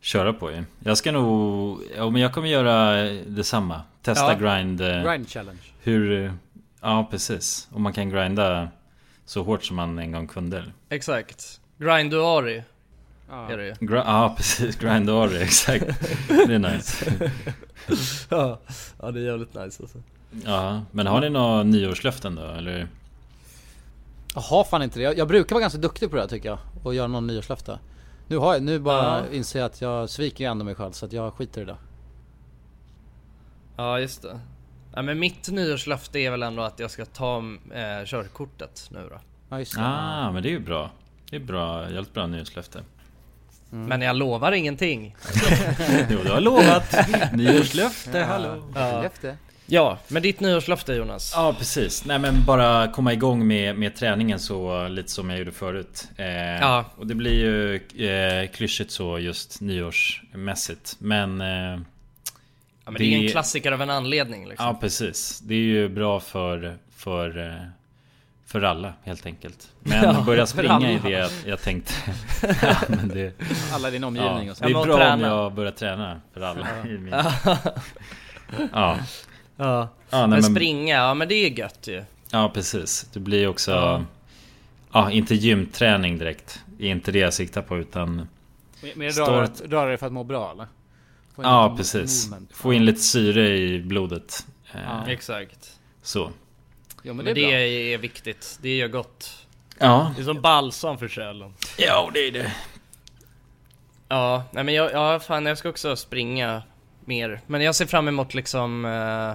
[SPEAKER 3] köra på ju. Jag ska nog, ja men jag kommer göra detsamma. Testa
[SPEAKER 2] Ja.
[SPEAKER 3] grind. eh,
[SPEAKER 2] Grind challenge.
[SPEAKER 3] Hur, ja precis. Om man kan grinda så hårt som man en gång kunde.
[SPEAKER 1] Exakt Grinduari
[SPEAKER 2] Ja.
[SPEAKER 1] är det ju
[SPEAKER 3] Gra- ja precis, grind Ori, exakt. Det är nice.
[SPEAKER 1] ja, ja det är jävligt nice alltså
[SPEAKER 3] Ja, men har ni några nyårslöften då eller?
[SPEAKER 2] Jag har fan inte det. Jag, jag brukar vara ganska duktig på det här, tycker jag. Och göra någon nyårslöfte. Nu har jag, nu bara
[SPEAKER 1] Ja.
[SPEAKER 2] inser jag att jag sviker ändå mig själv så att jag skiter i det.
[SPEAKER 1] Ja just det ja, men mitt nyårslöfte är väl ändå att jag ska ta eh, körkortet nu då
[SPEAKER 2] Ja just
[SPEAKER 3] Ah, men det är ju bra. Det är bra, jävligt bra nyårslöfte.
[SPEAKER 1] Men jag lovar ingenting
[SPEAKER 3] jo, du har lovat. Nyårslöfte, hallå.
[SPEAKER 1] Ja.
[SPEAKER 2] Löfte.
[SPEAKER 1] Ja, men ditt nyårslöfte Jonas.
[SPEAKER 3] Ja precis, nej men bara komma igång med, med träningen så lite som jag gjorde förut. Eh,
[SPEAKER 1] Ja.
[SPEAKER 3] Och det blir ju eh, klyschigt så just nyårsmässigt. Men eh,
[SPEAKER 1] Ja men det, är ju en klassiker av en anledning liksom.
[SPEAKER 3] Ja precis, det är ju bra för, för, eh, för alla helt enkelt. Men
[SPEAKER 1] Ja,
[SPEAKER 3] börja springa i det jag, jag tänkte. Ja, men det,
[SPEAKER 2] Alla i din omgivning
[SPEAKER 3] ja,
[SPEAKER 2] och så.
[SPEAKER 3] Det är bra om jag börjar träna för alla i min...
[SPEAKER 1] Ja.
[SPEAKER 3] Ja,
[SPEAKER 1] Ja,
[SPEAKER 3] Ja, nej,
[SPEAKER 1] men,
[SPEAKER 3] men-
[SPEAKER 1] springa, ja men det är gött ju.
[SPEAKER 3] Ja precis, det blir också
[SPEAKER 1] Ja.
[SPEAKER 3] ja. inte gymträning direkt. Det är inte det jag siktar på utan
[SPEAKER 2] men
[SPEAKER 3] Står-
[SPEAKER 2] röra, dig för att må bra eller?
[SPEAKER 3] Ja precis,
[SPEAKER 2] movement.
[SPEAKER 3] få in lite syre i blodet eh,
[SPEAKER 2] Ja.
[SPEAKER 1] Exakt.
[SPEAKER 3] Så.
[SPEAKER 2] Jo men
[SPEAKER 1] Men
[SPEAKER 2] det är
[SPEAKER 1] det är, viktigt, det gör gott.
[SPEAKER 3] Ja,
[SPEAKER 1] Det är som balsam för själen.
[SPEAKER 3] Ja det är det.
[SPEAKER 1] Ja, nej men jag, ja fan jag ska också springa mer. Men jag ser fram emot liksom eh,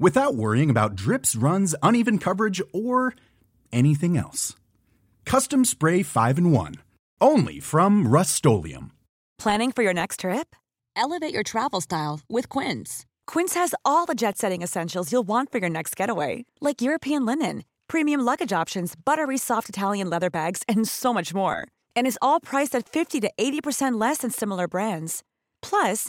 [SPEAKER 8] without worrying about drips, runs, uneven coverage, or anything else. Custom Spray 5 in 1. Only from Rust
[SPEAKER 10] Planning for your next trip?
[SPEAKER 11] Elevate your travel style with Quince.
[SPEAKER 10] Quince has all the jet setting essentials you'll want for your next getaway, like European linen, premium luggage options, buttery soft Italian leather bags, and so much more. And is all priced at 50 to 80% less than similar brands. Plus,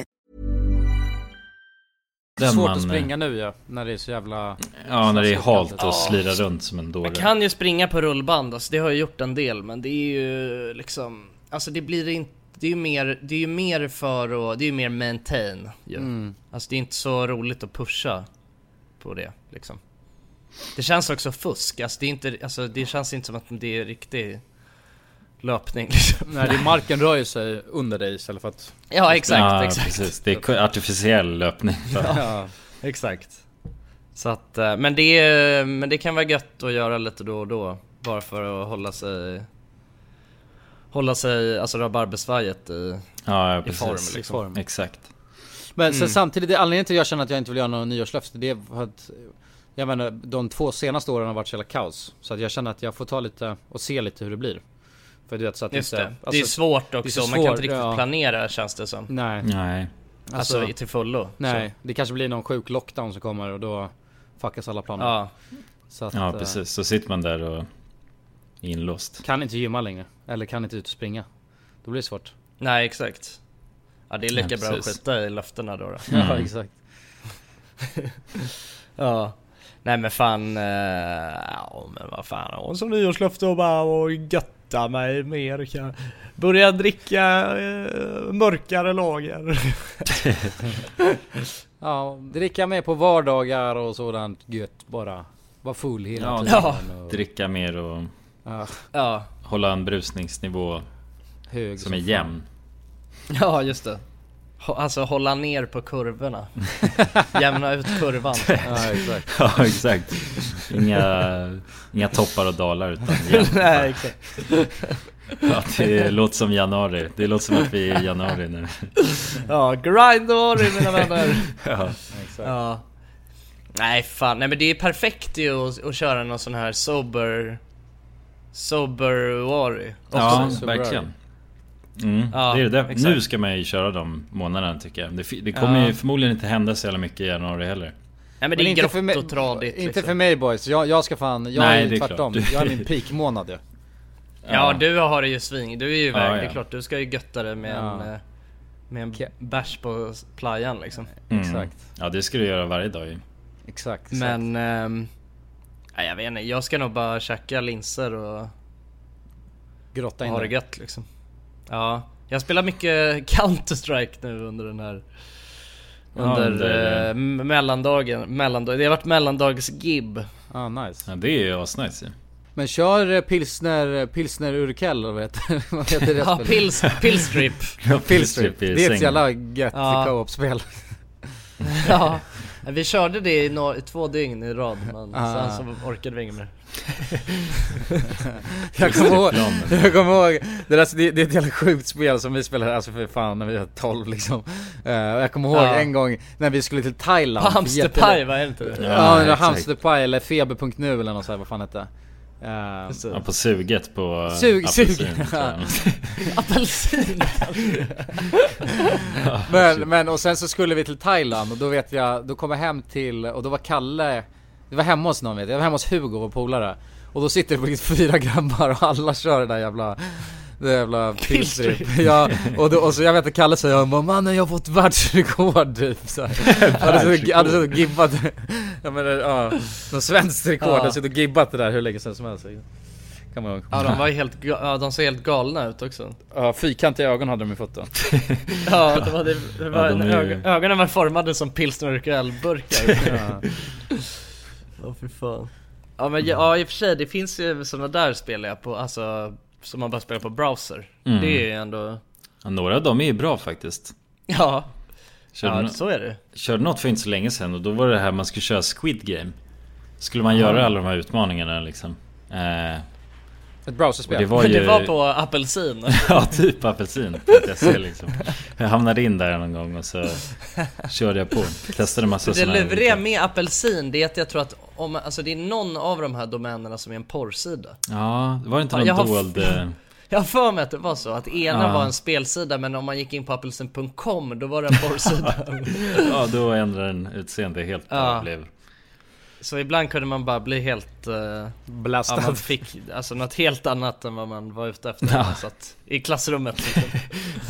[SPEAKER 2] Det är
[SPEAKER 3] Den
[SPEAKER 2] svårt
[SPEAKER 3] man,
[SPEAKER 2] att springa nu ja, när det är så jävla...
[SPEAKER 3] Ja, när det är halt och
[SPEAKER 1] Ja.
[SPEAKER 3] slira runt som en dåre.
[SPEAKER 1] Man kan ju springa på rullband, alltså det har jag gjort en del men det är ju liksom Alltså det blir inte det är ju mer, det är ju mer för att, det är ju mer maintain ju.
[SPEAKER 2] Mm.
[SPEAKER 1] Alltså det är inte så roligt att pusha på det liksom. Det känns också fusk, alltså det är inte, alltså det känns inte som att det är riktig löpning liksom.
[SPEAKER 2] Nej, det är marken rör ju sig under dig istället för att...
[SPEAKER 1] Ja exakt,
[SPEAKER 3] ja,
[SPEAKER 1] exakt.
[SPEAKER 3] precis. Det är artificiell löpning.
[SPEAKER 1] Ja, exakt. Så att, eh, men det, men det kan vara gött att göra lite då och då. Bara för att hålla sig Hålla sig, alltså rabarbersvajet i,
[SPEAKER 3] Ja, ja
[SPEAKER 1] i form
[SPEAKER 2] I
[SPEAKER 1] liksom.
[SPEAKER 2] form.
[SPEAKER 3] Exakt.
[SPEAKER 2] Men sen
[SPEAKER 1] Mm.
[SPEAKER 2] samtidigt, det, anledningen till att jag känner att jag inte vill göra några nyårslöften det är för att Jag menar, de två senaste åren har varit så jävla kaos Så att jag känner att jag får ta lite och se lite hur det blir För du vet så att
[SPEAKER 1] Just
[SPEAKER 2] inte,
[SPEAKER 1] det, det är
[SPEAKER 2] alltså,
[SPEAKER 1] svårt
[SPEAKER 2] det är
[SPEAKER 1] också,
[SPEAKER 2] så
[SPEAKER 1] man kan
[SPEAKER 2] svårt,
[SPEAKER 1] inte riktigt
[SPEAKER 2] ja.
[SPEAKER 1] planera känns det som.
[SPEAKER 2] Nej
[SPEAKER 3] Nej.
[SPEAKER 1] Alltså, i- till fullo.
[SPEAKER 2] Nej,
[SPEAKER 1] Så.
[SPEAKER 2] det kanske blir någon sjuk lockdown som kommer och då fuckas alla planer
[SPEAKER 1] Ja.
[SPEAKER 2] så att,
[SPEAKER 3] Ja,
[SPEAKER 2] eh,
[SPEAKER 3] precis. Så sitter man där och är inlåst.
[SPEAKER 2] Kan inte gymma längre, eller kan inte ut och springa Då blir det svårt
[SPEAKER 1] Nej exakt. Ja det är lika
[SPEAKER 3] Ja,
[SPEAKER 1] bra att skita i löftena då. då.
[SPEAKER 2] Ja exakt
[SPEAKER 1] Ja. Nej men fan, eh, ja men vad fan, och som nyårslöfte och bara och götta mig mer. Kan börja dricka eh, mörkare lager.
[SPEAKER 2] Ja, dricka med på vardagar och sådant gött bara Var full hela
[SPEAKER 3] Ja,
[SPEAKER 2] tiden och,
[SPEAKER 3] dricka mer och
[SPEAKER 2] ja,
[SPEAKER 1] Ja.
[SPEAKER 3] hålla en brusningsnivå
[SPEAKER 2] hög
[SPEAKER 3] som är jämn.
[SPEAKER 1] Ja just det. Alltså hålla ner på kurvorna. Jämna ut kurvan.
[SPEAKER 2] Ja exakt
[SPEAKER 3] Ja, exakt. Inga, inga toppar och dalar utan.
[SPEAKER 1] Nej exakt.
[SPEAKER 3] Ja, det låter som januari. Det låter som att vi är i januari nu.
[SPEAKER 1] Ja, grindori mina vänner.
[SPEAKER 3] Ja.
[SPEAKER 2] Exakt.
[SPEAKER 1] Ja. Nej fan, nej men det är perfekt ju att, att köra någon sån här sober... Sober-wari.
[SPEAKER 3] Ja, verkligen. Mm,
[SPEAKER 1] Ja,
[SPEAKER 3] det är det.
[SPEAKER 1] exakt.
[SPEAKER 3] Nu ska man ju köra de månaderna tycker jag. Det, det kommer
[SPEAKER 2] Ja.
[SPEAKER 3] ju förmodligen inte hända så jävla mycket i januari heller.
[SPEAKER 1] Nej men det är
[SPEAKER 2] inte
[SPEAKER 1] grått
[SPEAKER 2] för mig-
[SPEAKER 1] och tradigt
[SPEAKER 2] Inte
[SPEAKER 1] liksom.
[SPEAKER 2] för mig boys, jag, jag ska fan, jag
[SPEAKER 3] Nej,
[SPEAKER 2] är tvärtom
[SPEAKER 3] klart.
[SPEAKER 2] Jag är min peakmånad ju
[SPEAKER 1] Ja du har det ju sving, du är ju iväg,
[SPEAKER 3] Ja,
[SPEAKER 1] det är
[SPEAKER 3] ja.
[SPEAKER 1] klart du ska ju götta det med
[SPEAKER 2] Ja.
[SPEAKER 1] en... eh, Med en bärs på playan liksom.
[SPEAKER 3] Mm.
[SPEAKER 2] Exakt.
[SPEAKER 3] Ja det ska du göra varje dag ju.
[SPEAKER 2] Exakt, exakt.
[SPEAKER 1] Men... nej jag vet inte, jag ska nog bara käka linser och
[SPEAKER 2] Grotta in
[SPEAKER 1] ha det gött liksom. Ja, jag spelar mycket Counter-Strike nu under den här
[SPEAKER 3] Ja,
[SPEAKER 1] Under
[SPEAKER 3] under-
[SPEAKER 1] eh, m- mellandagen, mellandag, det har varit mellandagsgib.
[SPEAKER 2] Ah nice.
[SPEAKER 3] Ja det är ju asnice ju.
[SPEAKER 2] Men kör eh, pilsner, pilsner urkel vad heter, vad heter det
[SPEAKER 1] Ja, pils, pillstrip
[SPEAKER 2] Pillstrip,
[SPEAKER 3] i
[SPEAKER 2] det är ett jävla gött
[SPEAKER 1] Ja.
[SPEAKER 2] co-op-spel.
[SPEAKER 1] Ja, vi körde det i, i två dygn i rad men
[SPEAKER 2] Ah.
[SPEAKER 1] sen så orkade vi inget mer
[SPEAKER 2] Jag kommer ihåg, jag kommer ihåg, det, där, det, det är ett jävla sjukt spel som vi spelade, alltså för fan när vi var 12 liksom och Jag kommer ihåg
[SPEAKER 1] Ja.
[SPEAKER 2] en gång när vi skulle till Thailand
[SPEAKER 1] Hamsterpaj vad är det?
[SPEAKER 2] Ja,
[SPEAKER 3] Ja,
[SPEAKER 2] hamsterpaj eller feber.nu eller något sånt, vad fan hette det?
[SPEAKER 1] Det.
[SPEAKER 3] Ja, på suget på
[SPEAKER 2] Sug-
[SPEAKER 3] apelsin.
[SPEAKER 1] Apelsin!
[SPEAKER 2] Men, men och sen så skulle vi till Thailand och då vet jag, då kom jag hem till, och då var Kalle Det var hemma hos någon vet jag, jag var hemma hos Hugo, vår polare Och då sitter det faktiskt fyra grabbar och alla kör det där jävla det jävla pilstrip. Ja, och, då, och så jag vet att Kalle säger bara, mannen jag har fått världsrekord typ så här. Hade så- Hade så gibbat, jag menar ja, något svenskt rekord,
[SPEAKER 1] Ja.
[SPEAKER 2] hade suttit och gibbat det där hur länge sedan som helst Kan man
[SPEAKER 1] Ja de var ju helt, ja de såg helt galna ut också
[SPEAKER 2] Ja, fyrkantiga ögon hade de fått då
[SPEAKER 1] Ja, det var, det, det var
[SPEAKER 3] Ja, de är
[SPEAKER 1] ög- ögonen var formade som pilsner och ölburkar
[SPEAKER 2] ja.
[SPEAKER 1] Åh fy fan Ja men ja, i och för sig, det finns ju sådana där spel jag på, alltså Som man bara spelar på browser
[SPEAKER 3] Mm.
[SPEAKER 1] Det är ju ändå
[SPEAKER 3] Ja, några av dem är ju bra faktiskt.
[SPEAKER 1] Ja,
[SPEAKER 3] Körde,
[SPEAKER 1] ja så är det
[SPEAKER 3] körde något för inte så länge sedan och då var det här man skulle köra Squid Game. Skulle man göra alla de här utmaningarna liksom. Eh,
[SPEAKER 2] Ett browserspel.
[SPEAKER 3] Och det var ju...
[SPEAKER 1] det var på apelsin.
[SPEAKER 3] ja, typ apelsin. Jag, ser liksom. jag hamnade in där någon gång och så körde jag på. Testade massa
[SPEAKER 1] Det
[SPEAKER 3] sådana
[SPEAKER 1] luriga med apelsin, det är att jag tror att om, alltså det är någon av de här domänerna som är en porrsida.
[SPEAKER 3] Ja, det var inte
[SPEAKER 1] Ja,
[SPEAKER 3] någon
[SPEAKER 1] jag har-
[SPEAKER 3] dold... eh,
[SPEAKER 1] Jag har för mig att det var så, att ena
[SPEAKER 3] Ja.
[SPEAKER 1] var en spelsida men om man gick in på apelsin.com då var det en porrsida.
[SPEAKER 3] ja, då ändrade den utseende helt
[SPEAKER 1] Ja.
[SPEAKER 3] blev...
[SPEAKER 1] Så ibland kunde man bara bli helt... Uh,
[SPEAKER 2] Blastad.
[SPEAKER 1] Ja, man fick alltså något helt annat än vad man var ute efter
[SPEAKER 3] Ja.
[SPEAKER 1] man satt i klassrummet. liksom.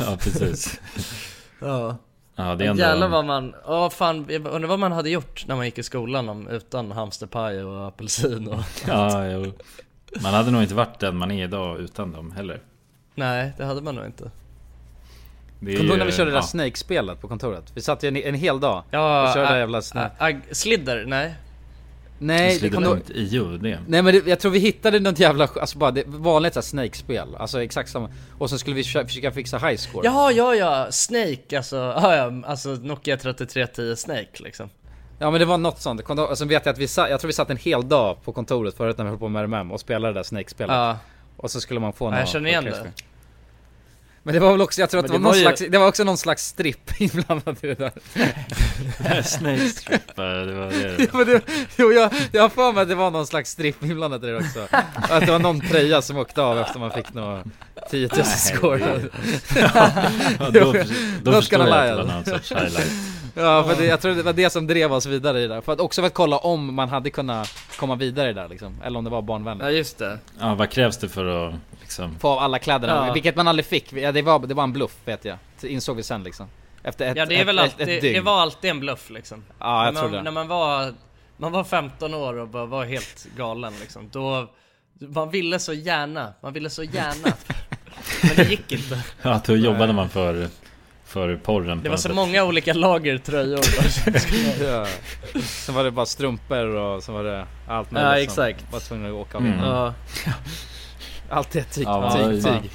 [SPEAKER 3] Ja, precis.
[SPEAKER 1] Ja.
[SPEAKER 3] Ja, det är ändå...
[SPEAKER 1] Jävlar vad man, ja fan, jag undrar vad man hade gjort när man gick i skolan om, utan hamsterpaj och apelsin och...
[SPEAKER 3] Ja, jo. Man hade nog inte varit den man är idag utan dem heller.
[SPEAKER 1] Nej, det hade man nog inte.
[SPEAKER 2] Kommer du ihåg när vi körde det där
[SPEAKER 3] ja.
[SPEAKER 2] Snake-spelet på kontoret? Vi satt ju en, en hel dag
[SPEAKER 1] Ja,
[SPEAKER 2] och körde det
[SPEAKER 1] ä-
[SPEAKER 2] jävla Snake.
[SPEAKER 1] ä- ag- Slidder, nej.
[SPEAKER 2] Nej, det kommer du
[SPEAKER 3] Slidder.io, det.
[SPEAKER 2] Nej men det, jag tror vi hittade något jävla, alltså bara det, vanligt såhär Snake-spel, alltså exakt samma Och så skulle vi försöka, försöka fixa high score
[SPEAKER 1] Jaha, ja ja, Snake alltså, ja, ja, alltså Nokia 3310 Snake liksom.
[SPEAKER 2] Ja men det var något sånt, Kom och så vet jag att vi satt, jag tror vi satt en hel dag på kontoret förut när vi höll på med RMM och spelade det där Snake-spelet
[SPEAKER 1] Ja.
[SPEAKER 2] Och så skulle man få
[SPEAKER 1] Ja,
[SPEAKER 2] något
[SPEAKER 1] jag känner igen det.
[SPEAKER 2] Men det var väl också, jag tror att det var,
[SPEAKER 1] det
[SPEAKER 2] någon
[SPEAKER 1] var ju-
[SPEAKER 2] slags, det var också någon slags stripp inblandad i det där
[SPEAKER 3] Snake strip, det var det.
[SPEAKER 2] Ja, men det, jo, jag, jag har för mig att det var någon slags stripp inblandad i det också Att det var någon tröja som åkte av efter man fick något 10 000
[SPEAKER 3] Nej,
[SPEAKER 2] score
[SPEAKER 3] Ja, då- då förstår jag att det var någon sorts highlight.
[SPEAKER 2] Ja för det, jag tror det var det som drev oss vidare i det där. För att också för att kolla om man hade kunnat komma vidare i det där liksom Eller om det var barnvänligt
[SPEAKER 1] Ja just det.
[SPEAKER 3] Ja, vad krävs det för att liksom...
[SPEAKER 2] Få av alla kläderna,
[SPEAKER 1] Ja.
[SPEAKER 2] vilket man aldrig fick, ja, det var, det var en bluff vet jag Det insåg vi sen liksom Efter ett,
[SPEAKER 1] Ja det är
[SPEAKER 2] ett,
[SPEAKER 1] väl
[SPEAKER 2] ett,
[SPEAKER 1] alltid,
[SPEAKER 2] ett
[SPEAKER 1] det
[SPEAKER 2] dygn.
[SPEAKER 1] var alltid en bluff liksom.
[SPEAKER 2] Ja, jag
[SPEAKER 1] när
[SPEAKER 2] tror
[SPEAKER 1] man,
[SPEAKER 2] det.
[SPEAKER 1] När man var, man var 15 år och bara var helt galen liksom, då man ville så gärna, man ville så gärna Men det gick inte
[SPEAKER 3] Ja, då jobbade man för, för porren
[SPEAKER 1] Det var så
[SPEAKER 3] sätt.
[SPEAKER 1] många olika lager tröjor
[SPEAKER 2] ja. Sen var det bara strumpor och så var det allt möjligt
[SPEAKER 1] Ja,
[SPEAKER 2] som
[SPEAKER 1] exakt.
[SPEAKER 2] var tvungna att åka av
[SPEAKER 3] Mm.
[SPEAKER 1] Ja.
[SPEAKER 2] Allt är tyg,
[SPEAKER 3] Ja,
[SPEAKER 2] tyg, tyg.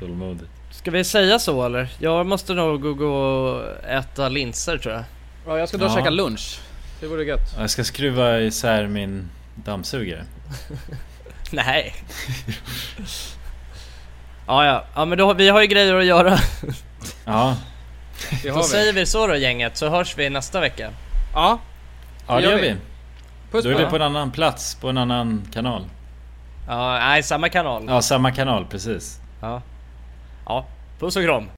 [SPEAKER 3] Tålmodigt.
[SPEAKER 1] Ska vi säga så eller? Jag måste nog gå, och äta linser tror jag
[SPEAKER 2] Ja jag ska dra och
[SPEAKER 3] Ja.
[SPEAKER 2] käka lunch Det vore gött
[SPEAKER 3] Ja, Jag ska skruva isär min dammsugare.
[SPEAKER 1] Nej Ja ja, ja men då, vi har ju grejer att göra
[SPEAKER 3] Ja,
[SPEAKER 2] Det
[SPEAKER 1] Då
[SPEAKER 2] vi
[SPEAKER 1] säger vi så då gänget, så hörs vi nästa vecka
[SPEAKER 2] Ja
[SPEAKER 3] ja det
[SPEAKER 2] gör vi.
[SPEAKER 3] vi.
[SPEAKER 2] Puss
[SPEAKER 3] Då är vi på en annan plats, på en annan kanal.
[SPEAKER 1] Ja, nej samma kanal.
[SPEAKER 3] Ja, samma kanal, precis.
[SPEAKER 1] Ja. Ja, puss och kram